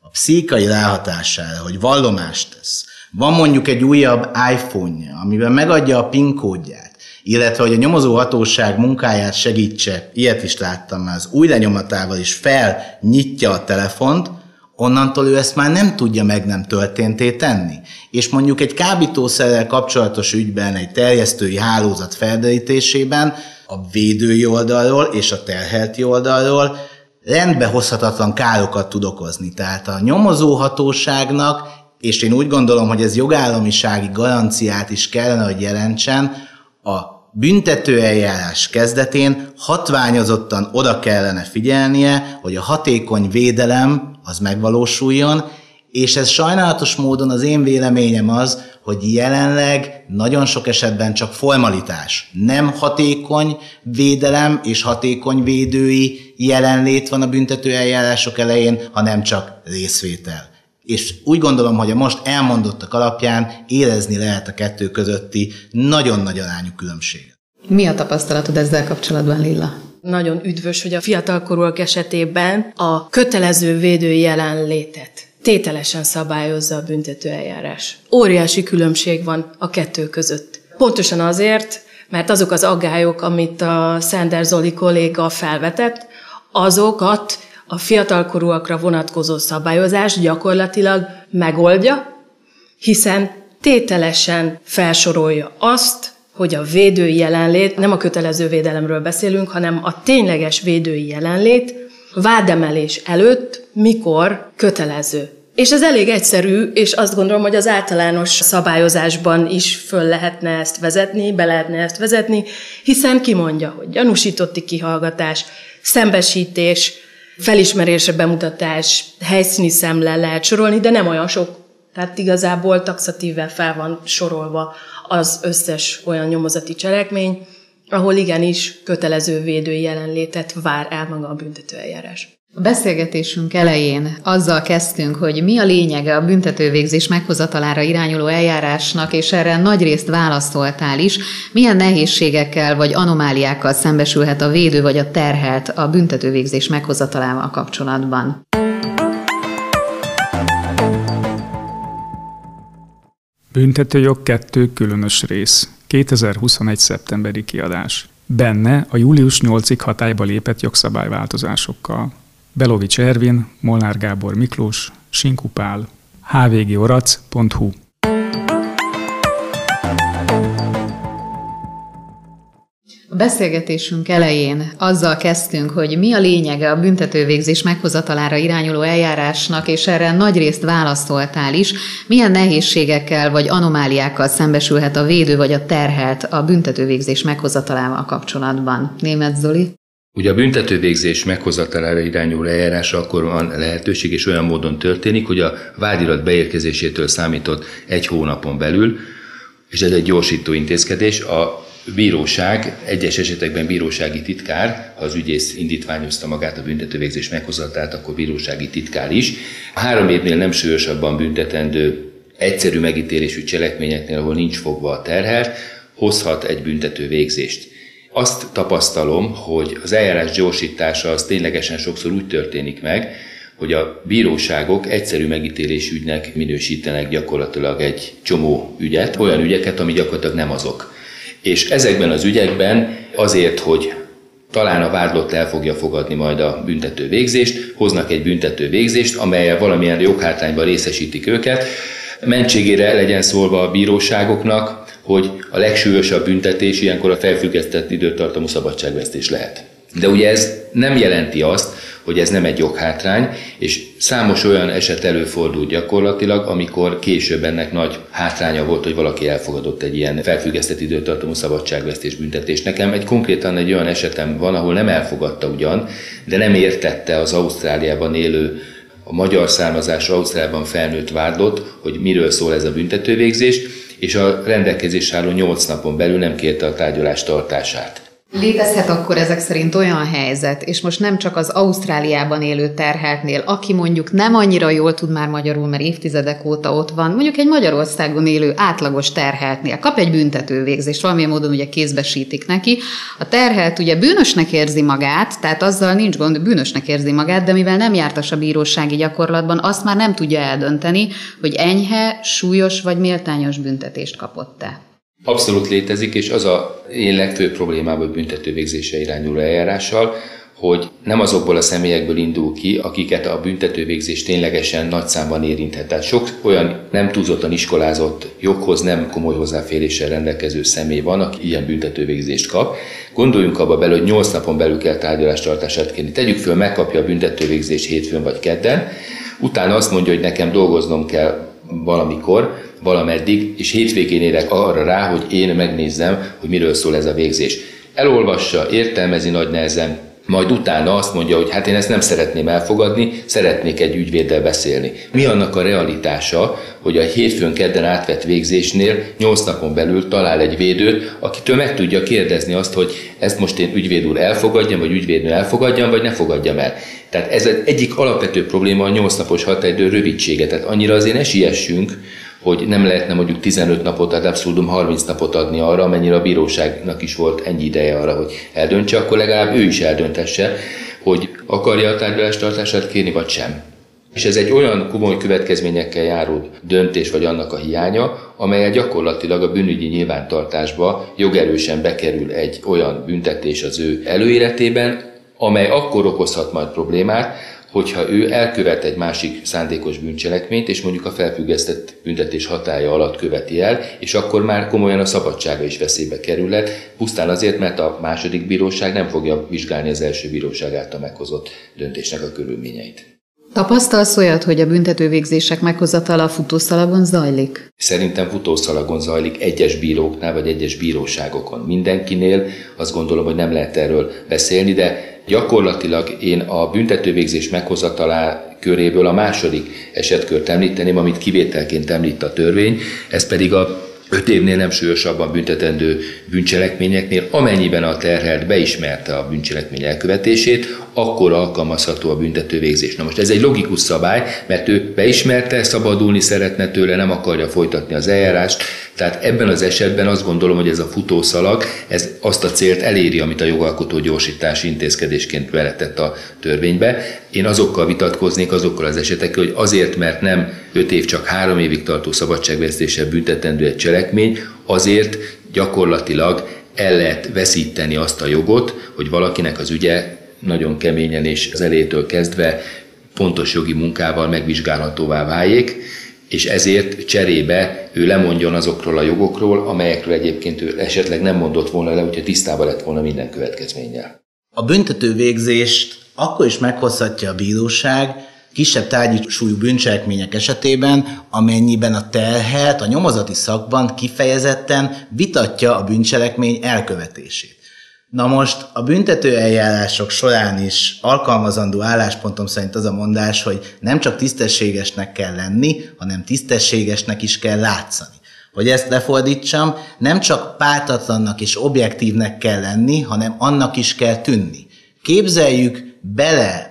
a pszichai ráhatására, hogy vallomást tesz, van mondjuk egy újabb iPhone-ja, amiben megadja a PIN kódját, illetve hogy a nyomozó hatóság munkáját segítse, ilyet is láttam már, az új lenyomatával is felnyitja a telefont, onnantól ő ezt már nem tudja meg nem történté tenni. És mondjuk egy kábítószerrel kapcsolatos ügyben, egy terjesztői hálózat felderítésében a védői oldalról és a terhelti oldalról rendbehozhatatlan károkat tud okozni. Tehát a nyomozóhatóságnak, és én úgy gondolom, hogy ez jogállamisági garanciát is kellene, hogy jelentsen, a büntetőeljárás kezdetén hatványozottan oda kellene figyelnie, hogy a hatékony védelem az megvalósuljon, és ez sajnálatos módon az én véleményem az, hogy jelenleg nagyon sok esetben csak formalitás. Nem hatékony védelem és hatékony védői jelenlét van a büntetőeljárások elején, hanem csak részvétel. És úgy gondolom, hogy a most elmondottak alapján érezni lehet a kettő közötti nagyon-nagy arányú különbséget. Mi a tapasztalatod ezzel kapcsolatban, Lilla? Nagyon üdvös, hogy a fiatalkorúak esetében a kötelező védő jelenlétet tételesen szabályozza a büntetőeljárás. Óriási különbség van a kettő között. Pontosan azért, mert azok az aggályok, amit a Szender Zoli kolléga felvetett, azokat a fiatalkorúakra vonatkozó szabályozás gyakorlatilag megoldja, hiszen tételesen felsorolja azt, hogy a védői jelenlét, nem a kötelező védelemről beszélünk, hanem a tényleges védői jelenlét vádemelés előtt mikor kötelező. És ez elég egyszerű, és azt gondolom, hogy az általános szabályozásban is föl lehetne ezt vezetni, be lehetne ezt vezetni, hiszen kimondja, hogy gyanúsítotti kihallgatás, szembesítés, felismerése, bemutatás, helyszíni szemle lehet sorolni, de nem olyan sok. Tehát igazából taxatíven fel van sorolva az összes olyan nyomozati cselekmény, ahol igenis kötelező védői jelenlétet vár el maga a büntetőeljárás. A beszélgetésünk elején azzal kezdtünk, hogy mi a lényege a büntetővégzés meghozatalára irányuló eljárásnak, és erre nagy részt válaszoltál is. Milyen nehézségekkel vagy anomáliákkal szembesülhet a védő vagy a terhelt a büntetővégzés meghozatalával kapcsolatban? Büntetőjog 2 különös rész. 2021. szeptemberi kiadás. Benne a július 8-ig hatályba lépett jogszabályváltozásokkal. Belovics Ervin, Molnár Gábor Miklós, Sinkupál, hvgorac.hu A beszélgetésünk elején azzal kezdtünk, hogy mi a lényege a büntetővégzés meghozatalára irányuló eljárásnak, és erre nagy részt válaszoltál is. Milyen nehézségekkel vagy anomáliákkal szembesülhet a védő vagy a terhelt a büntetővégzés meghozatalával kapcsolatban? Német Zoli? Ugye a büntetővégzés meghozatalára irányuló eljárás akkor van lehetőség, és olyan módon történik, hogy a vádirat beérkezésétől számított egy hónapon belül, és ez egy gyorsító intézkedés, a bíróság, egyes esetekben bírósági titkár, ha az ügyész indítványozta magát a büntetővégzés meghozatát, akkor bírósági titkár is. Három évnél nem súlyosabban büntetendő egyszerű megítélésű cselekményeknél, ahol nincs fogva a terhel, hozhat egy büntető végzést. Azt tapasztalom, hogy az eljárás gyorsítása az ténylegesen sokszor úgy történik meg, hogy a bíróságok egyszerű megítélésű ügynek minősítenek gyakorlatilag egy csomó ügyet, olyan ügyeket, ami gyakorlatilag nem azok. És ezekben az ügyekben azért, hogy talán a vádlott el fogja fogadni majd a büntető végzést, hoznak egy büntető végzést, amelyel valamilyen joghátrányban részesítik őket. Mentségére legyen szólva a bíróságoknak, hogy a legsúlyosabb büntetés ilyenkor a felfüggesztett időtartamú szabadságvesztés lehet. De ugye ez nem jelenti azt, hogy ez nem egy joghátrány, és számos olyan eset előfordul gyakorlatilag, amikor később ennek nagy hátránya volt, hogy valaki elfogadott egy ilyen felfüggesztett időtartamú szabadságvesztés büntetést. Nekem egy konkrétan egy olyan esetem van, ahol nem elfogadta ugyan, de nem értette az Ausztráliában élő a magyar származású Ausztráliában felnőtt vádlott, hogy miről szól ez a büntetővégzés, és a rendelkezés álló 8 napon belül nem kérte a tárgyalás tartását. Létezhet akkor ezek szerint olyan helyzet, és most nem csak az Ausztráliában élő terheltnél, aki mondjuk nem annyira jól tud már magyarul, mert évtizedek óta ott van, mondjuk egy Magyarországon élő átlagos terheltnél kap egy büntetővégzést, valamilyen módon ugye kézbesítik neki. A terhelt ugye bűnösnek érzi magát, tehát azzal nincs gond, bűnösnek érzi magát, de mivel nem jártas a bírósági gyakorlatban, azt már nem tudja eldönteni, hogy enyhe, súlyos vagy méltányos büntetést kapott-e. Abszolút létezik, és az a én legfőbb problémám a büntetővégzése irányuló eljárással, hogy nem azokból a személyekből indul ki, akiket a büntetővégzés ténylegesen nagy számban érinthet. Tehát sok olyan nem túlzottan iskolázott, joghoz nem komoly hozzáféréssel rendelkező személy van, aki ilyen büntetővégzést kap. Gondoljunk abba bele, hogy 8 napon belül kell tárgyalástartását kérni. Tegyük föl, megkapja a büntetővégzést hétfőn vagy kedden, utána azt mondja, hogy nekem dolgoznom kell valamikor, valameddig, és hétvégén érek arra rá, hogy én megnézzem, hogy miről szól ez a végzés. Elolvassa, értelmezi nagy nehezen, majd utána azt mondja, hogy hát én ezt nem szeretném elfogadni, szeretnék egy ügyvéddel beszélni. Mi annak a realitása, hogy a hétfőn kedden átvett végzésnél 8 napon belül talál egy védőt, akitől meg tudja kérdezni azt, hogy ezt most én ügyvéd úr elfogadjam, vagy ügyvédnő elfogadjam, vagy ne fogadjam el. Tehát ez egyik alapvető probléma a 8 napos határidő rövidsége. Tehát annyira azért ne siessünk, hogy nem lehetne mondjuk 15 napot, tehát abszolútum 30 napot adni arra, amennyire a bíróságnak is volt ennyi ideje arra, hogy eldöntse, akkor legalább ő is eldöntesse, hogy akarja a tárgyalás tartását kérni, vagy sem. És ez egy olyan komoly következményekkel járó döntés, vagy annak a hiánya, amelyel gyakorlatilag a bűnügyi nyilvántartásba jogerősen bekerül egy olyan büntetés az ő előéletében, amely akkor okozhat majd problémát, hogyha ő elkövet egy másik szándékos bűncselekményt, és mondjuk a felfüggesztett büntetés hatája alatt követi el, és akkor már komolyan a szabadsága is veszélybe kerülhet, pusztán azért, mert a második bíróság nem fogja vizsgálni az első bíróság által meghozott döntésnek a körülményeit. Tapasztalsz olyat, hogy a büntetővégzések meghozatala futószalagon zajlik? Szerintem futószalagon zajlik egyes bíróknál, vagy egyes bíróságokon. Mindenkinél azt gondolom, hogy nem lehet erről beszélni, de Gyakorlatilag én a büntetővégzés meghozatalá köréből a második esetkört említeném, amit kivételként említ a törvény, ez pedig a öt évnél nem súlyosabban büntetendő bűncselekményeknél, amennyiben a terhelt beismerte a bűncselekmény elkövetését, akkor alkalmazható a büntetővégzés. Na most ez egy logikus szabály, mert ő beismerte, szabadulni szeretne tőle, nem akarja folytatni az eljárást, tehát ebben az esetben azt gondolom, hogy ez a futószalag, ez azt a célt eléri, amit a jogalkotó gyorsítási intézkedésként beletett a törvénybe. Én azokkal vitatkoznék, azokkal az esetekkel, hogy azért, mert nem 5 év, csak 3 évig tartó szabadságvesztéssel büntetendő egy cselekmény, azért gyakorlatilag el lehet veszíteni azt a jogot, hogy valakinek az ügye nagyon keményen és az elétől kezdve pontos jogi munkával megvizsgálhatóvá váljék, és ezért cserébe ő lemondjon azokról a jogokról, amelyekről egyébként ő esetleg nem mondott volna le, hogyha tisztában lett volna minden következménnyel. A büntető végzést akkor is meghozhatja a bíróság, kisebb tárgyi súlyú bűncselekmények esetében, amennyiben a terhelt a nyomozati szakban kifejezetten vitatja a bűncselekmény elkövetését. Na most a büntető eljárások során is alkalmazandó álláspontom szerint az a mondás, hogy nem csak tisztességesnek kell lenni, hanem tisztességesnek is kell látszani. Hogy ezt lefordítsam, nem csak pártatlannak és objektívnek kell lenni, hanem annak is kell tűnni. Képzeljük bele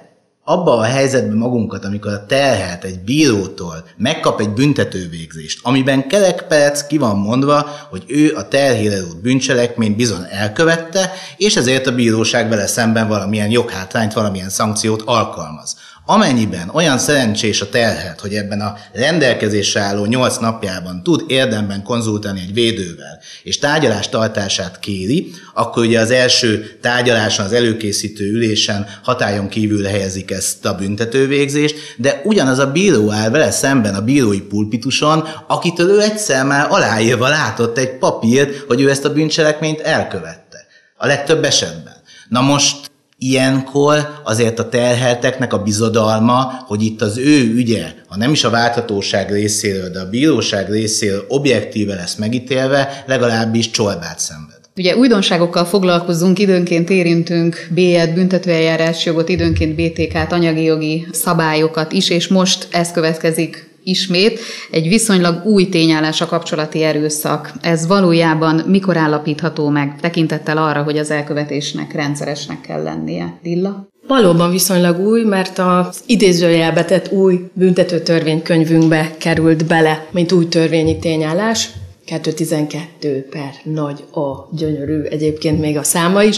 abba a helyzetben magunkat, amikor a terhelt egy bírótól megkap egy büntetővégzést, amiben kerekperec ki van mondva, hogy ő a terhére bűncselekményt bizony elkövette, és ezért a bíróság vele szemben valamilyen joghátrányt, valamilyen szankciót alkalmaz. Amennyiben olyan szerencsés a terhet, hogy ebben a rendelkezésre álló nyolc napjában tud érdemben konzultálni egy védővel, és tárgyalás tartását kéri, akkor ugye az első tárgyaláson, az előkészítő ülésen hatályon kívül helyezik ezt a büntetővégzést, de ugyanaz a bíró áll vele szemben a bírói pulpituson, akitől ő egyszer már aláírva látott egy papírt, hogy ő ezt a bűncselekményt elkövette. A legtöbb esetben. Na most Ilyenkor azért a terhelteknek a bizodalma, hogy itt az ő ügye, ha nem is a váltatóság részéről, de a bíróság részéről objektíve lesz megítélve, legalábbis csorbát szenved. Ugye újdonságokkal foglalkozunk, időnként érintünk B-et, büntetőeljárás jogot, időnként BTK-t, anyagi jogi szabályokat is, és most ez következik ismét egy viszonylag új tényállás a kapcsolati erőszak. Ez valójában mikor állapítható meg, tekintettel arra, hogy az elkövetésnek rendszeresnek kell lennie? Lilla? Valóban viszonylag új, mert az idézőjelbe tett új büntető törvénykönyvünkbe került bele, mint új törvényi tényállás. 212 per nagy A gyönyörű egyébként még a száma is.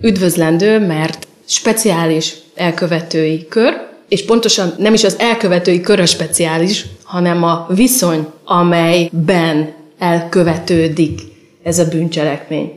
Üdvözlendő, mert speciális elkövetői kör, és pontosan nem is az elkövetői kör a speciális, hanem a viszony, amelyben elkövetődik ez a bűncselekmény.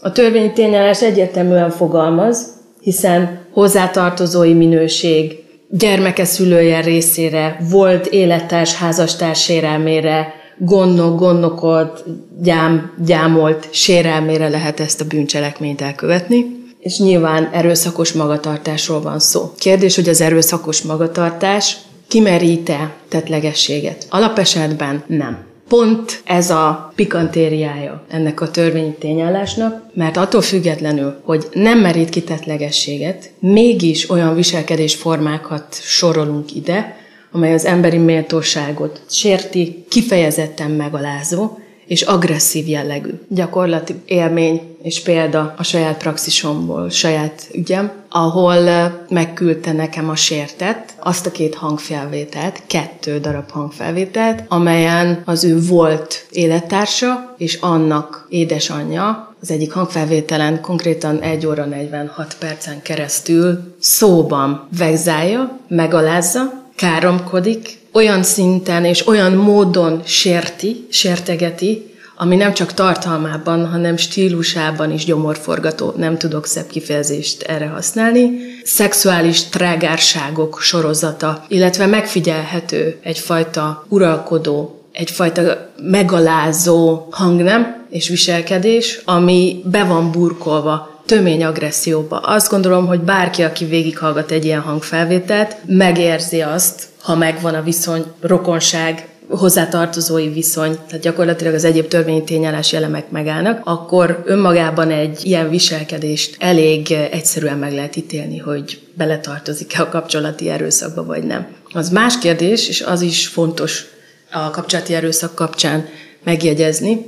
A törvényi tényállás egyértelműen fogalmaz, hiszen hozzátartozói minőség, gyermeke szülője részére, volt élettárs, házastárs sérelmére, gondnok, gondnokolt, gyám, gyámolt sérelmére lehet ezt a bűncselekményt elkövetni és nyilván erőszakos magatartásról van szó. Kérdés, hogy az erőszakos magatartás kimerít-e tetlegességet? Alapesetben nem. Pont ez a pikantériája ennek a törvényi tényállásnak, mert attól függetlenül, hogy nem merít ki tetlegességet, mégis olyan viselkedésformákat sorolunk ide, amely az emberi méltóságot sérti, kifejezetten megalázó, és agresszív jellegű. Gyakorlati élmény és példa a saját praxisomból, saját ügyem, ahol megküldte nekem a sértett azt a két hangfelvételt, kettő darab hangfelvételt, amelyen az ő volt élettársa és annak édesanyja az egyik hangfelvételen konkrétan 1 óra 46 percen keresztül szóban vegzálja, megalázza, káromkodik, olyan szinten és olyan módon sérti, sértegeti, ami nem csak tartalmában, hanem stílusában is gyomorforgató, nem tudok szebb kifejezést erre használni. Szexuális trágárságok sorozata, illetve megfigyelhető egyfajta uralkodó, egyfajta megalázó hangnem és viselkedés, ami be van burkolva tömény agresszióba. Azt gondolom, hogy bárki, aki végighallgat egy ilyen hangfelvételt, megérzi azt, ha megvan a viszony, rokonság, hozzátartozói viszony, tehát gyakorlatilag az egyéb törvényi tényállási elemek megállnak, akkor önmagában egy ilyen viselkedést elég egyszerűen meg lehet ítélni, hogy beletartozik-e a kapcsolati erőszakba, vagy nem. Az más kérdés, és az is fontos a kapcsolati erőszak kapcsán megjegyezni,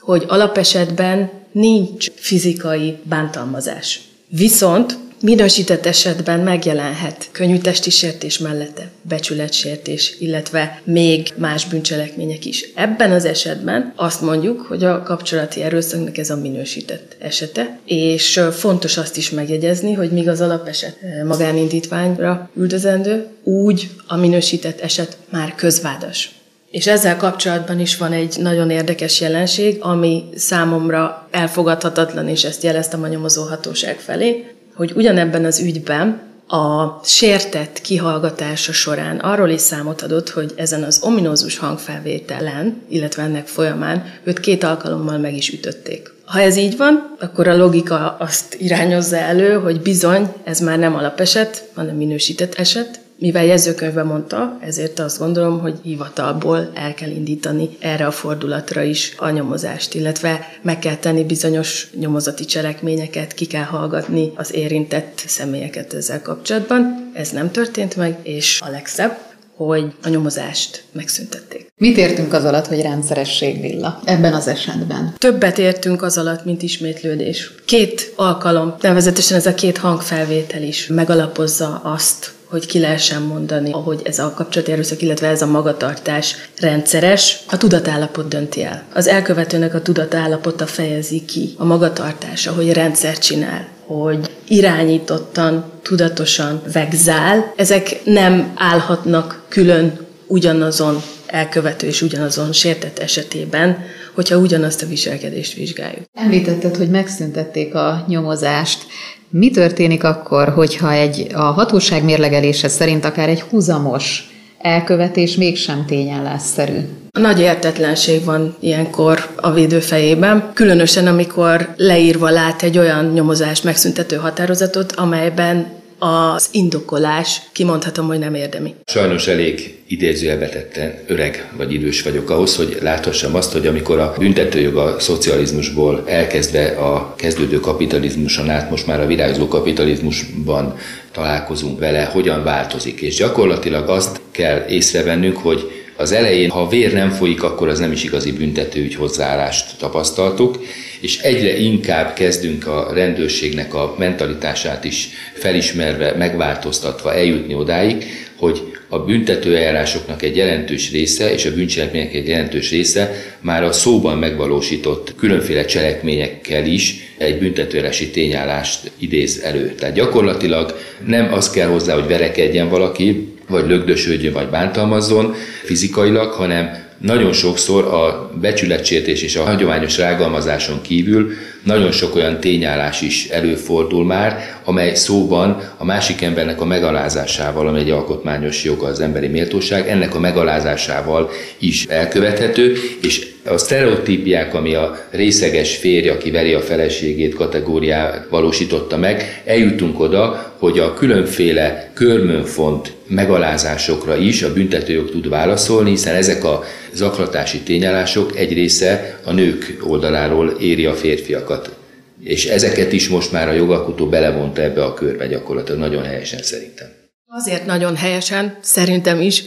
hogy alapesetben nincs fizikai bántalmazás. Viszont minősített esetben megjelenhet könnyű sértés mellette, becsületsértés, illetve még más bűncselekmények is. Ebben az esetben azt mondjuk, hogy a kapcsolati erőszaknak ez a minősített esete, és fontos azt is megjegyezni, hogy míg az alapeset magánindítványra üldözendő, úgy a minősített eset már közvádas. És ezzel kapcsolatban is van egy nagyon érdekes jelenség, ami számomra elfogadhatatlan, és ezt jeleztem a nyomozóhatóság felé, hogy ugyanebben az ügyben a sértett kihallgatása során arról is számot adott, hogy ezen az ominózus hangfelvételen, illetve ennek folyamán őt két alkalommal meg is ütötték. Ha ez így van, akkor a logika azt irányozza elő, hogy bizony ez már nem alapeset, hanem minősített eset, mivel jegyzőkönyvben mondta, ezért azt gondolom, hogy hivatalból el kell indítani erre a fordulatra is a nyomozást, illetve meg kell tenni bizonyos nyomozati cselekményeket, ki kell hallgatni az érintett személyeket ezzel kapcsolatban. Ez nem történt meg, és a legszebb, hogy a nyomozást megszüntették. Mit értünk az alatt, hogy rendszeresség villa ebben az esetben? Többet értünk az alatt, mint ismétlődés. Két alkalom, nevezetesen ez a két hangfelvétel is megalapozza azt, hogy ki lehessen mondani, ahogy ez a kapcsolati erőszak, illetve ez a magatartás rendszeres, a tudatállapot dönti el. Az elkövetőnek a tudatállapota fejezi ki a magatartása, hogy rendszer csinál, hogy irányítottan, tudatosan vegzál. Ezek nem állhatnak külön ugyanazon elkövető és ugyanazon sértett esetében, hogyha ugyanazt a viselkedést vizsgáljuk. Említetted, hogy megszüntették a nyomozást. Mi történik akkor, hogyha egy a hatóság mérlegelése szerint akár egy húzamos elkövetés mégsem tényállásszerű. Nagy értetlenség van ilyenkor a védő fejében, különösen amikor leírva lát egy olyan nyomozást megszüntető határozatot, amelyben az indokolás kimondhatom, hogy nem érdemi. Sajnos elég idézőjelbetetten öreg vagy idős vagyok ahhoz, hogy láthassam azt, hogy amikor a büntetőjog a szocializmusból elkezdve a kezdődő kapitalizmuson át most már a virágzó kapitalizmusban találkozunk vele, hogyan változik. És gyakorlatilag azt kell észrevennünk, hogy az elején, ha vér nem folyik, akkor az nem is igazi büntetőügy hozzáállást tapasztaltuk, és egyre inkább kezdünk a rendőrségnek a mentalitását is felismerve, megváltoztatva eljutni odáig, hogy a büntetőeljárásoknak egy jelentős része és a bűncselekmények egy jelentős része már a szóban megvalósított különféle cselekményekkel is egy büntetőjárási tényállást idéz elő. Tehát gyakorlatilag nem az kell hozzá, hogy verekedjen valaki, vagy lögdösödjön, vagy bántalmazzon fizikailag, hanem nagyon sokszor a becsületsértés és a hagyományos rágalmazáson kívül nagyon sok olyan tényállás is előfordul már, amely szóban a másik embernek a megalázásával, amely egy alkotmányos joga az emberi méltóság, ennek a megalázásával is elkövethető, és a sztereotípiák, ami a részeges férj, aki veri a feleségét kategóriát valósította meg, eljutunk oda, hogy a különféle körmönfont megalázásokra is a büntetőjog tud válaszolni, hiszen ezek a zaklatási tényállások egy része a nők oldaláról éri a férfiakat. És ezeket is most már a jogalkotó belevonta ebbe a körbe gyakorlatilag nagyon helyesen szerintem. Azért nagyon helyesen, szerintem is,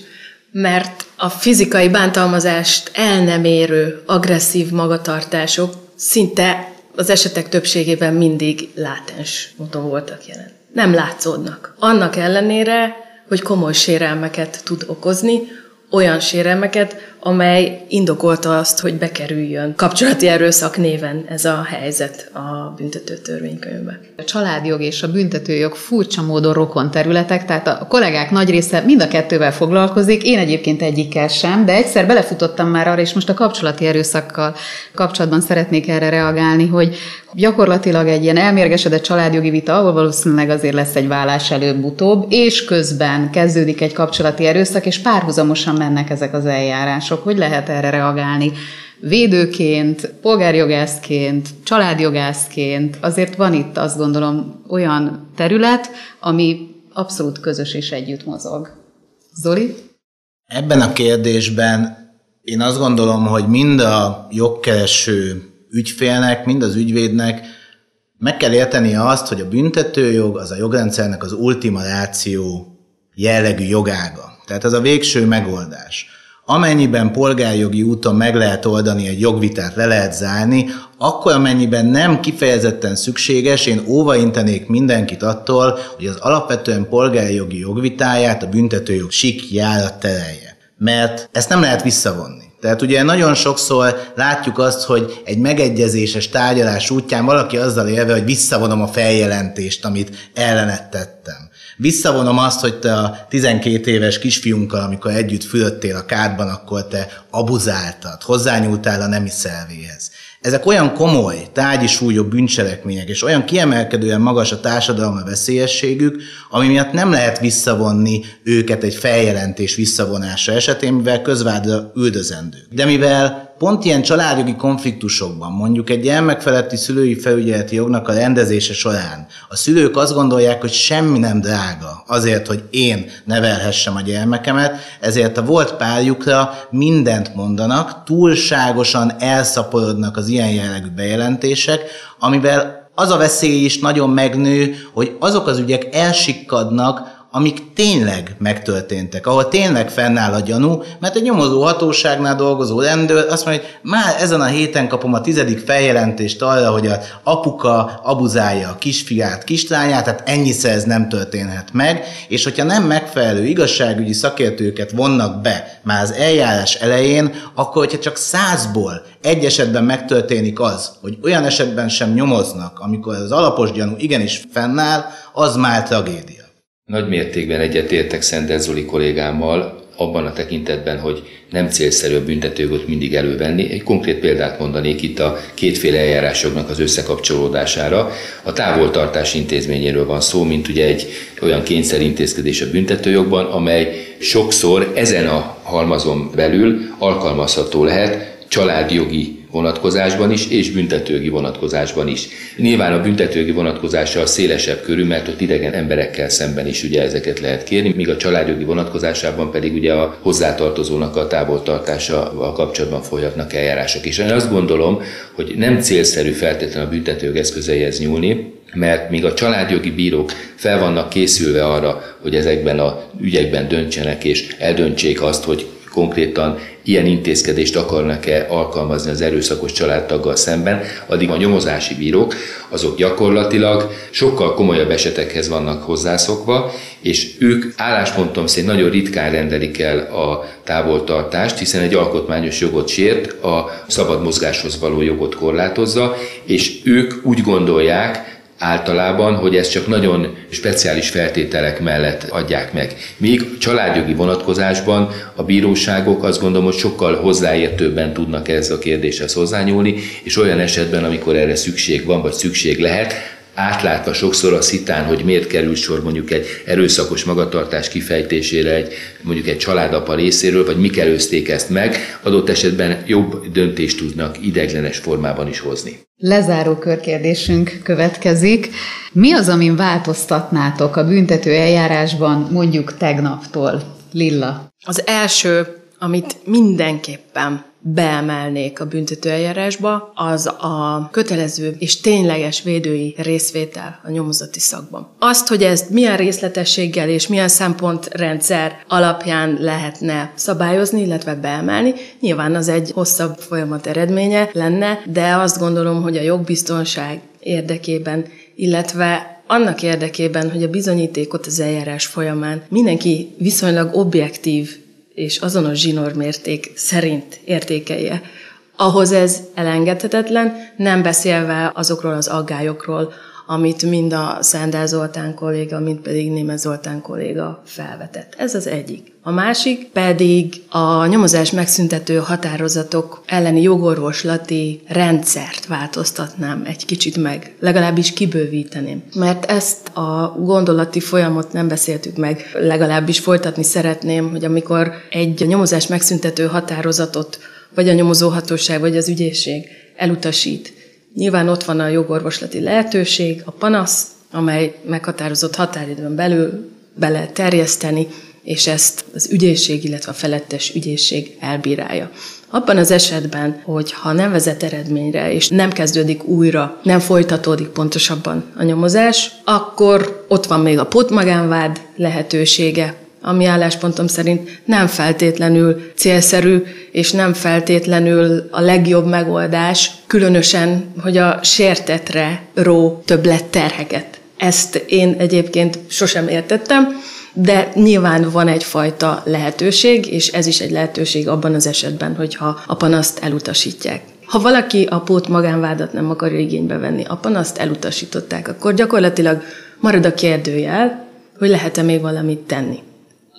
mert a fizikai bántalmazást el nem érő agresszív magatartások szinte az esetek többségében mindig látens módon voltak jelen. Nem látszódnak. Annak ellenére, hogy komoly sérelmeket tud okozni, olyan sérelmeket, amely indokolta azt, hogy bekerüljön kapcsolati erőszak néven ez a helyzet a büntető törvénykönyvbe. A családjog és a büntetőjog furcsa módon rokon területek, tehát a kollégák nagy része mind a kettővel foglalkozik, én egyébként egyikkel sem, de egyszer belefutottam már arra, és most a kapcsolati erőszakkal kapcsolatban szeretnék erre reagálni, hogy gyakorlatilag egy ilyen elmérgesedett családjogi vita, ahol valószínűleg azért lesz egy vállás előbb-utóbb, és közben kezdődik egy kapcsolati erőszak, és párhuzamosan mennek ezek az eljárások. Hogy lehet erre reagálni? Védőként, polgárjogászként, családjogászként, azért van itt azt gondolom olyan terület, ami abszolút közös és együtt mozog. Zoli? Ebben a kérdésben én azt gondolom, hogy mind a jogkereső ügyfélnek, mind az ügyvédnek meg kell érteni azt, hogy a büntetőjog az a jogrendszernek az ultima ráció jellegű jogága. Tehát ez a végső megoldás. Amennyiben polgárjogi úton meg lehet oldani egy jogvitát, le lehet zárni, akkor amennyiben nem kifejezetten szükséges, én óvaintenék mindenkit attól, hogy az alapvetően polgárjogi jogvitáját a büntetőjog sikjára terelje. Mert ezt nem lehet visszavonni. Tehát ugye nagyon sokszor látjuk azt, hogy egy megegyezéses tárgyalás útján valaki azzal élve, hogy visszavonom a feljelentést, amit ellenet tettem. Visszavonom azt, hogy te a 12 éves kisfiunkkal, amikor együtt fülöttél a kádban, akkor te abuzáltad, hozzányúltál a nemi szervéhez. Ezek olyan komoly, tárgyi súlyú bűncselekmények, és olyan kiemelkedően magas a társadalmi veszélyességük, ami miatt nem lehet visszavonni őket egy feljelentés visszavonása esetén, mivel közvádra üldözendők. De mivel pont ilyen családjogi konfliktusokban, mondjuk egy gyermekfeletti szülői felügyeleti jognak a rendezése során a szülők azt gondolják, hogy semmi nem drága azért, hogy én nevelhessem a gyermekemet, ezért a volt párjukra mindent mondanak, túlságosan elszaporodnak az ilyen jellegű bejelentések, amivel az a veszély is nagyon megnő, hogy azok az ügyek elsikkadnak, amik tényleg megtörténtek, ahol tényleg fennáll a gyanú, mert egy nyomozó hatóságnál dolgozó rendőr azt mondja, hogy már ezen a héten kapom a tizedik feljelentést arra, hogy a apuka abuzálja a kisfiát, kislányát, tehát ennyiszer ez nem történhet meg, és hogyha nem megfelelő igazságügyi szakértőket vonnak be már az eljárás elején, akkor hogyha csak százból egy esetben megtörténik az, hogy olyan esetben sem nyomoznak, amikor az alapos gyanú igenis fennáll, az már tragédia. Nagy mértékben egyetértek Szenter Zoli kollégámmal. abban a tekintetben, hogy nem célszerű a büntetőjogot mindig elővenni. Egy konkrét példát mondanék itt a kétféle eljárásoknak az összekapcsolódására. A távoltartás intézményéről van szó, mint ugye egy olyan kényszerintézkedés a büntetőjogban, amely sokszor ezen a halmazon belül alkalmazható lehet családjogi vonatkozásban is, és büntetőgi vonatkozásban is. Nyilván a büntetőgi vonatkozása szélesebb körül, mert ott idegen emberekkel szemben is ugye ezeket lehet kérni, míg a családjogi vonatkozásában pedig ugye a hozzátartozónak a távoltartásával kapcsolatban folyatnak eljárások. És én azt gondolom, hogy nem célszerű feltétlenül a büntetőjog eszközeihez nyúlni, mert míg a családjogi bírók fel vannak készülve arra, hogy ezekben a ügyekben döntsenek és eldöntsék azt, hogy konkrétan ilyen intézkedést akarnak-e alkalmazni az erőszakos családtaggal szemben, addig a nyomozási bírók azok gyakorlatilag sokkal komolyabb esetekhez vannak hozzászokva, és ők álláspontom szerint nagyon ritkán rendelik el a távoltartást, hiszen egy alkotmányos jogot sért, a szabad mozgáshoz való jogot korlátozza, és ők úgy gondolják, általában, hogy ezt csak nagyon speciális feltételek mellett adják meg. Míg családjogi vonatkozásban a bíróságok azt gondolom, hogy sokkal hozzáértőbben tudnak ez a kérdéshez hozzányúlni, és olyan esetben, amikor erre szükség van, vagy szükség lehet, átlátva sokszor a szitán, hogy miért kerül sor mondjuk egy erőszakos magatartás kifejtésére egy, mondjuk egy családapa részéről, vagy mik előzték ezt meg, adott esetben jobb döntést tudnak ideglenes formában is hozni. Lezáró körkérdésünk következik. Mi az, amin változtatnátok a büntető eljárásban mondjuk tegnaptól? Lilla. Az első, amit mindenképpen beemelnék a büntetőeljárásba, az a kötelező és tényleges védői részvétel a nyomozati szakban. Azt, hogy ezt milyen részletességgel és milyen szempontrendszer alapján lehetne szabályozni, illetve beemelni, nyilván az egy hosszabb folyamat eredménye lenne, de azt gondolom, hogy a jogbiztonság érdekében, illetve annak érdekében, hogy a bizonyítékot az eljárás folyamán mindenki viszonylag objektív és azonos zsinórmérték szerint értékelje. Ahhoz ez elengedhetetlen, nem beszélve azokról az aggályokról, amit mind a Szendel Zoltán kolléga, mind pedig Németh Zoltán kolléga felvetett. Ez az egyik. A másik pedig a nyomozás megszüntető határozatok elleni jogorvoslati rendszert változtatnám egy kicsit meg, legalábbis kibővíteném. Mert ezt a gondolati folyamot nem beszéltük meg, legalábbis folytatni szeretném, hogy amikor egy nyomozás megszüntető határozatot vagy a nyomozóhatóság, vagy az ügyészség elutasít, Nyilván ott van a jogorvoslati lehetőség, a panasz, amely meghatározott határidőn belül be lehet terjeszteni, és ezt az ügyészség, illetve a felettes ügyészség elbírálja. Abban az esetben, hogy ha nem vezet eredményre, és nem kezdődik újra, nem folytatódik pontosabban a nyomozás, akkor ott van még a potmagánvád lehetősége, ami álláspontom szerint nem feltétlenül célszerű, és nem feltétlenül a legjobb megoldás, különösen, hogy a sértetre ró többlet terheket. Ezt én egyébként sosem értettem, de nyilván van egyfajta lehetőség, és ez is egy lehetőség abban az esetben, hogyha a panaszt elutasítják. Ha valaki a pót magánvádat nem akarja igénybe venni, a panaszt elutasították, akkor gyakorlatilag marad a kérdőjel, hogy lehet-e még valamit tenni.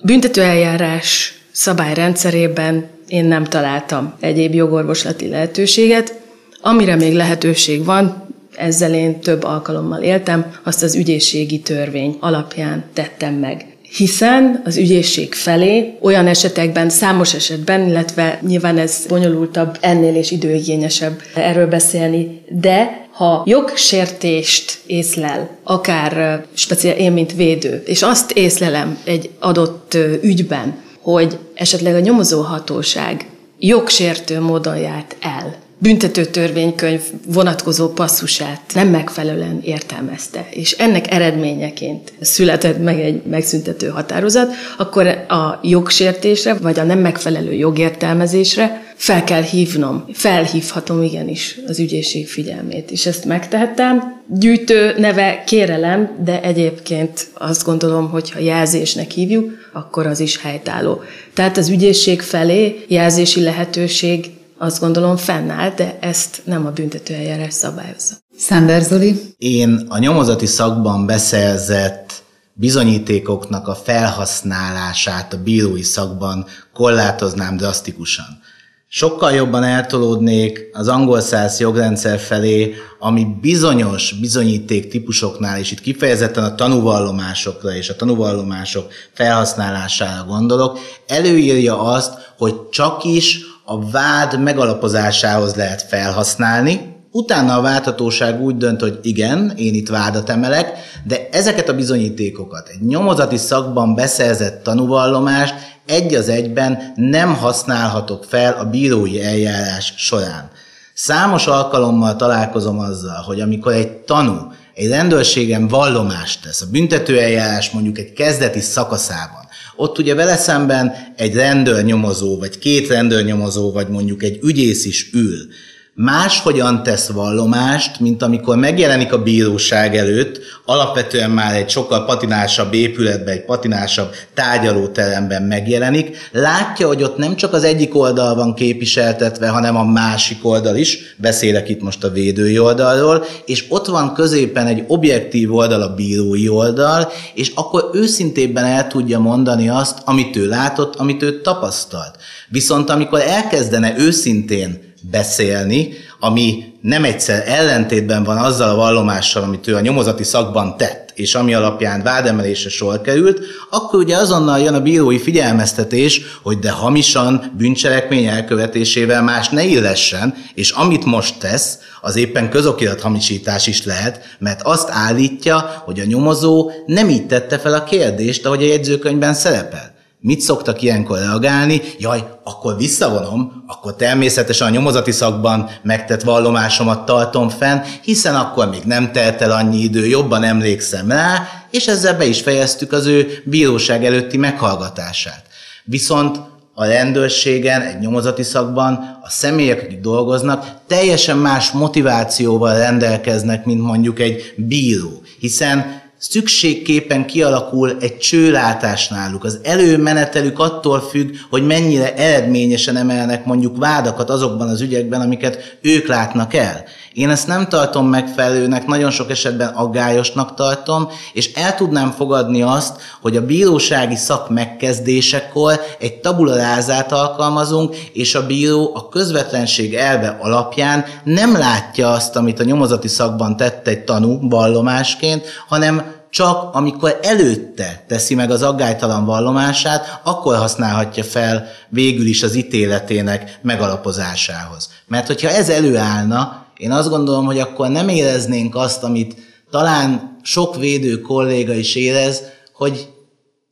Büntetőeljárás szabályrendszerében én nem találtam egyéb jogorvoslati lehetőséget. Amire még lehetőség van, ezzel én több alkalommal éltem, azt az ügyészségi törvény alapján tettem meg hiszen az ügyészség felé olyan esetekben, számos esetben, illetve nyilván ez bonyolultabb, ennél és időigényesebb erről beszélni, de ha jogsértést észlel, akár speciál én, mint védő, és azt észlelem egy adott ügyben, hogy esetleg a nyomozóhatóság jogsértő módon járt el, büntető törvénykönyv vonatkozó passzusát nem megfelelően értelmezte, és ennek eredményeként született meg egy megszüntető határozat, akkor a jogsértésre, vagy a nem megfelelő jogértelmezésre fel kell hívnom, felhívhatom igenis az ügyészség figyelmét, és ezt megtehettem. Gyűjtő neve kérelem, de egyébként azt gondolom, hogy ha jelzésnek hívjuk, akkor az is helytálló. Tehát az ügyészség felé jelzési lehetőség azt gondolom fennáll, de ezt nem a büntetőeljárás szabályozza. Szánder Zoli? Én a nyomozati szakban beszerzett bizonyítékoknak a felhasználását a bírói szakban korlátoznám drasztikusan. Sokkal jobban eltolódnék az angol száz jogrendszer felé, ami bizonyos bizonyíték típusoknál, és itt kifejezetten a tanúvallomásokra és a tanúvallomások felhasználására gondolok, előírja azt, hogy csak is a vád megalapozásához lehet felhasználni, Utána a válthatóság úgy dönt, hogy igen, én itt vádat emelek, de ezeket a bizonyítékokat, egy nyomozati szakban beszerzett tanúvallomást egy az egyben nem használhatok fel a bírói eljárás során. Számos alkalommal találkozom azzal, hogy amikor egy tanú egy rendőrségen vallomást tesz, a büntetőeljárás mondjuk egy kezdeti szakaszában, ott ugye vele szemben egy rendőrnyomozó, vagy két rendőrnyomozó, vagy mondjuk egy ügyész is ül, máshogyan tesz vallomást, mint amikor megjelenik a bíróság előtt, alapvetően már egy sokkal patinásabb épületben, egy patinásabb tárgyalóteremben megjelenik, látja, hogy ott nem csak az egyik oldal van képviseltetve, hanem a másik oldal is, beszélek itt most a védői oldalról, és ott van középen egy objektív oldal, a bírói oldal, és akkor őszintébben el tudja mondani azt, amit ő látott, amit ő tapasztalt. Viszont amikor elkezdene őszintén beszélni, ami nem egyszer ellentétben van azzal a vallomással, amit ő a nyomozati szakban tett, és ami alapján vádemelésre sor került, akkor ugye azonnal jön a bírói figyelmeztetés, hogy de hamisan bűncselekmény elkövetésével más ne illessen, és amit most tesz, az éppen közokirat hamisítás is lehet, mert azt állítja, hogy a nyomozó nem így tette fel a kérdést, ahogy a jegyzőkönyvben szerepel. Mit szoktak ilyenkor reagálni? Jaj, akkor visszavonom, akkor természetesen a nyomozati szakban megtett vallomásomat tartom fenn, hiszen akkor még nem telt el annyi idő, jobban emlékszem rá, és ezzel be is fejeztük az ő bíróság előtti meghallgatását. Viszont a rendőrségen, egy nyomozati szakban a személyek, akik dolgoznak, teljesen más motivációval rendelkeznek, mint mondjuk egy bíró. Hiszen szükségképpen kialakul egy csőlátás náluk. Az előmenetelük attól függ, hogy mennyire eredményesen emelnek mondjuk vádakat azokban az ügyekben, amiket ők látnak el. Én ezt nem tartom megfelelőnek, nagyon sok esetben aggályosnak tartom, és el tudnám fogadni azt, hogy a bírósági szak megkezdésekor egy tabularázát alkalmazunk, és a bíró a közvetlenség elve alapján nem látja azt, amit a nyomozati szakban tett egy tanú vallomásként, hanem csak amikor előtte teszi meg az aggálytalan vallomását, akkor használhatja fel végül is az ítéletének megalapozásához. Mert hogyha ez előállna, én azt gondolom, hogy akkor nem éreznénk azt, amit talán sok védő kolléga is érez, hogy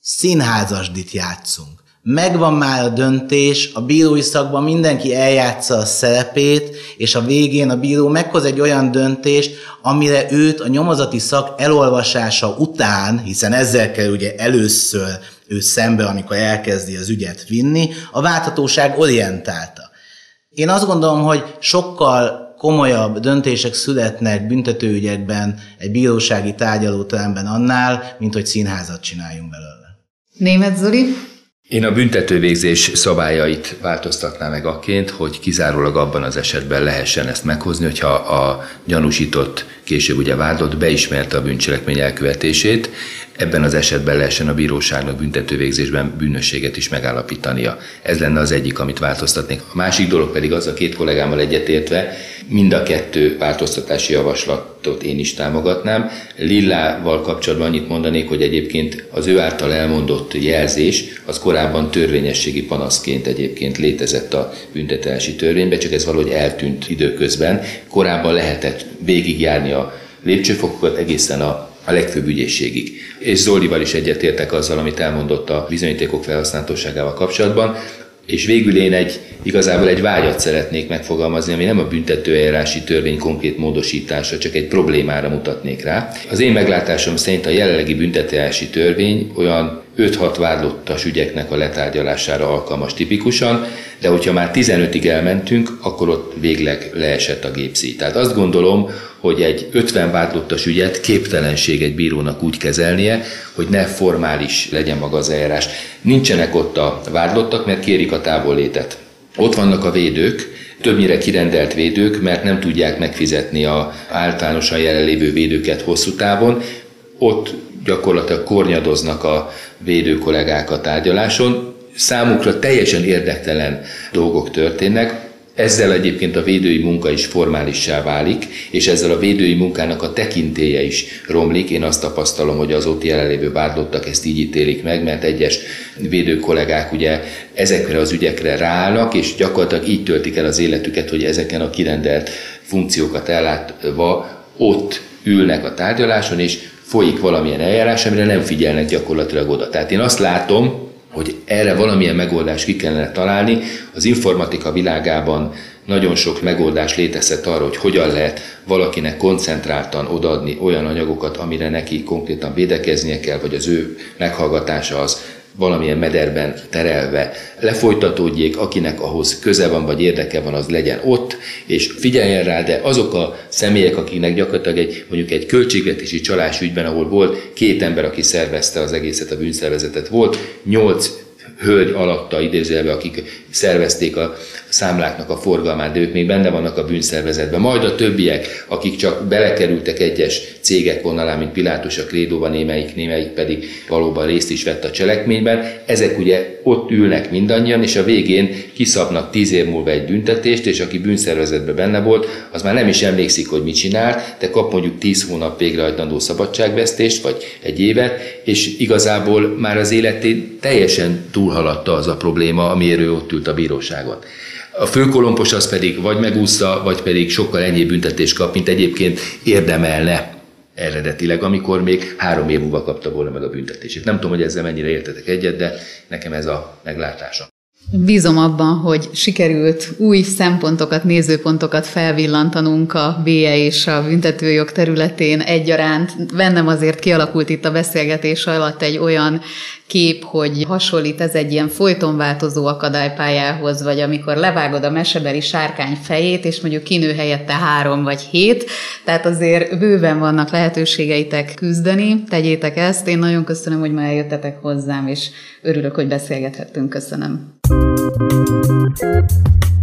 színházasdit játszunk megvan már a döntés, a bírói szakban mindenki eljátsza a szerepét, és a végén a bíró meghoz egy olyan döntést, amire őt a nyomozati szak elolvasása után, hiszen ezzel kell ugye először ő szembe, amikor elkezdi az ügyet vinni, a válthatóság orientálta. Én azt gondolom, hogy sokkal komolyabb döntések születnek büntetőügyekben egy bírósági tárgyalóteremben annál, mint hogy színházat csináljunk belőle. Német Zoli? Én a büntetővégzés szabályait változtatnám meg akként, hogy kizárólag abban az esetben lehessen ezt meghozni, hogyha a gyanúsított, később ugye vádott beismerte a bűncselekmény elkövetését, ebben az esetben lehessen a bíróságnak büntetővégzésben bűnösséget is megállapítania. Ez lenne az egyik, amit változtatnék. A másik dolog pedig az a két kollégámmal egyetértve, mind a kettő változtatási javaslatot én is támogatnám. Lillával kapcsolatban annyit mondanék, hogy egyébként az ő által elmondott jelzés az korábban törvényességi panaszként egyébként létezett a büntetési törvényben, csak ez valahogy eltűnt időközben. Korábban lehetett végigjárni a lépcsőfokokat egészen a a legfőbb ügyészségig. És Zolival is egyetértek azzal, amit elmondott a bizonyítékok felhasználhatóságával kapcsolatban, és végül én egy, igazából egy vágyat szeretnék megfogalmazni, ami nem a büntetőeljárási törvény konkrét módosítása, csak egy problémára mutatnék rá. Az én meglátásom szerint a jelenlegi büntetőeljárási törvény olyan 5-6 vádlottas ügyeknek a letárgyalására alkalmas tipikusan, de hogyha már 15-ig elmentünk, akkor ott végleg leesett a gépszí. Tehát azt gondolom, hogy egy 50 vádlottas ügyet képtelenség egy bírónak úgy kezelnie, hogy ne formális legyen maga az eljárás. Nincsenek ott a vádlottak, mert kérik a távollétet. Ott vannak a védők, többnyire kirendelt védők, mert nem tudják megfizetni a általánosan jelenlévő védőket hosszú távon. Ott gyakorlatilag kornyadoznak a védő kollégák a tárgyaláson. Számukra teljesen érdektelen dolgok történnek, ezzel egyébként a védői munka is formálissá válik, és ezzel a védői munkának a tekintélye is romlik. Én azt tapasztalom, hogy az ott jelenlévő vádlottak ezt így ítélik meg, mert egyes védő kollégák ugye ezekre az ügyekre ráállnak, és gyakorlatilag így töltik el az életüket, hogy ezeken a kirendelt funkciókat ellátva ott ülnek a tárgyaláson, és folyik valamilyen eljárás, amire nem figyelnek gyakorlatilag oda. Tehát én azt látom, hogy erre valamilyen megoldást ki kellene találni. Az informatika világában nagyon sok megoldás létezett arra, hogy hogyan lehet valakinek koncentráltan odaadni olyan anyagokat, amire neki konkrétan védekeznie kell, vagy az ő meghallgatása az valamilyen mederben terelve lefolytatódjék, akinek ahhoz köze van, vagy érdeke van, az legyen ott, és figyeljen rá, de azok a személyek, akiknek gyakorlatilag egy, mondjuk egy költségvetési csalás ügyben, ahol volt két ember, aki szervezte az egészet, a bűnszervezetet, volt nyolc hölgy alatta idézőjelbe, akik szervezték a számláknak a forgalmát, de ők még benne vannak a bűnszervezetben. Majd a többiek, akik csak belekerültek egyes cégek vonalán, mint Pilátus a Krédóban, némelyik, némelyik pedig valóban részt is vett a cselekményben, ezek ugye ott ülnek mindannyian, és a végén kiszabnak tíz év múlva egy büntetést, és aki bűnszervezetben benne volt, az már nem is emlékszik, hogy mit csinál, de kap mondjuk tíz hónap végrehajtandó szabadságvesztést, vagy egy évet, és igazából már az életét teljesen túlhaladta az a probléma, amiért ő ott ült a bíróságon. A főkolompos az pedig vagy megúszta, vagy pedig sokkal ennyi büntetést kap, mint egyébként érdemelne eredetileg, amikor még három év múlva kapta volna meg a büntetését. Nem tudom, hogy ezzel mennyire értetek egyet, de nekem ez a meglátásom. Bízom abban, hogy sikerült új szempontokat, nézőpontokat felvillantanunk a BE és a büntetőjog területén egyaránt. Bennem azért kialakult itt a beszélgetés alatt egy olyan kép, hogy hasonlít ez egy ilyen folyton változó akadálypályához, vagy amikor levágod a mesebeli sárkány fejét, és mondjuk kinő helyette három vagy hét, tehát azért bőven vannak lehetőségeitek küzdeni, tegyétek ezt. Én nagyon köszönöm, hogy már eljöttetek hozzám, és örülök, hogy beszélgethettünk. Köszönöm. Thank you.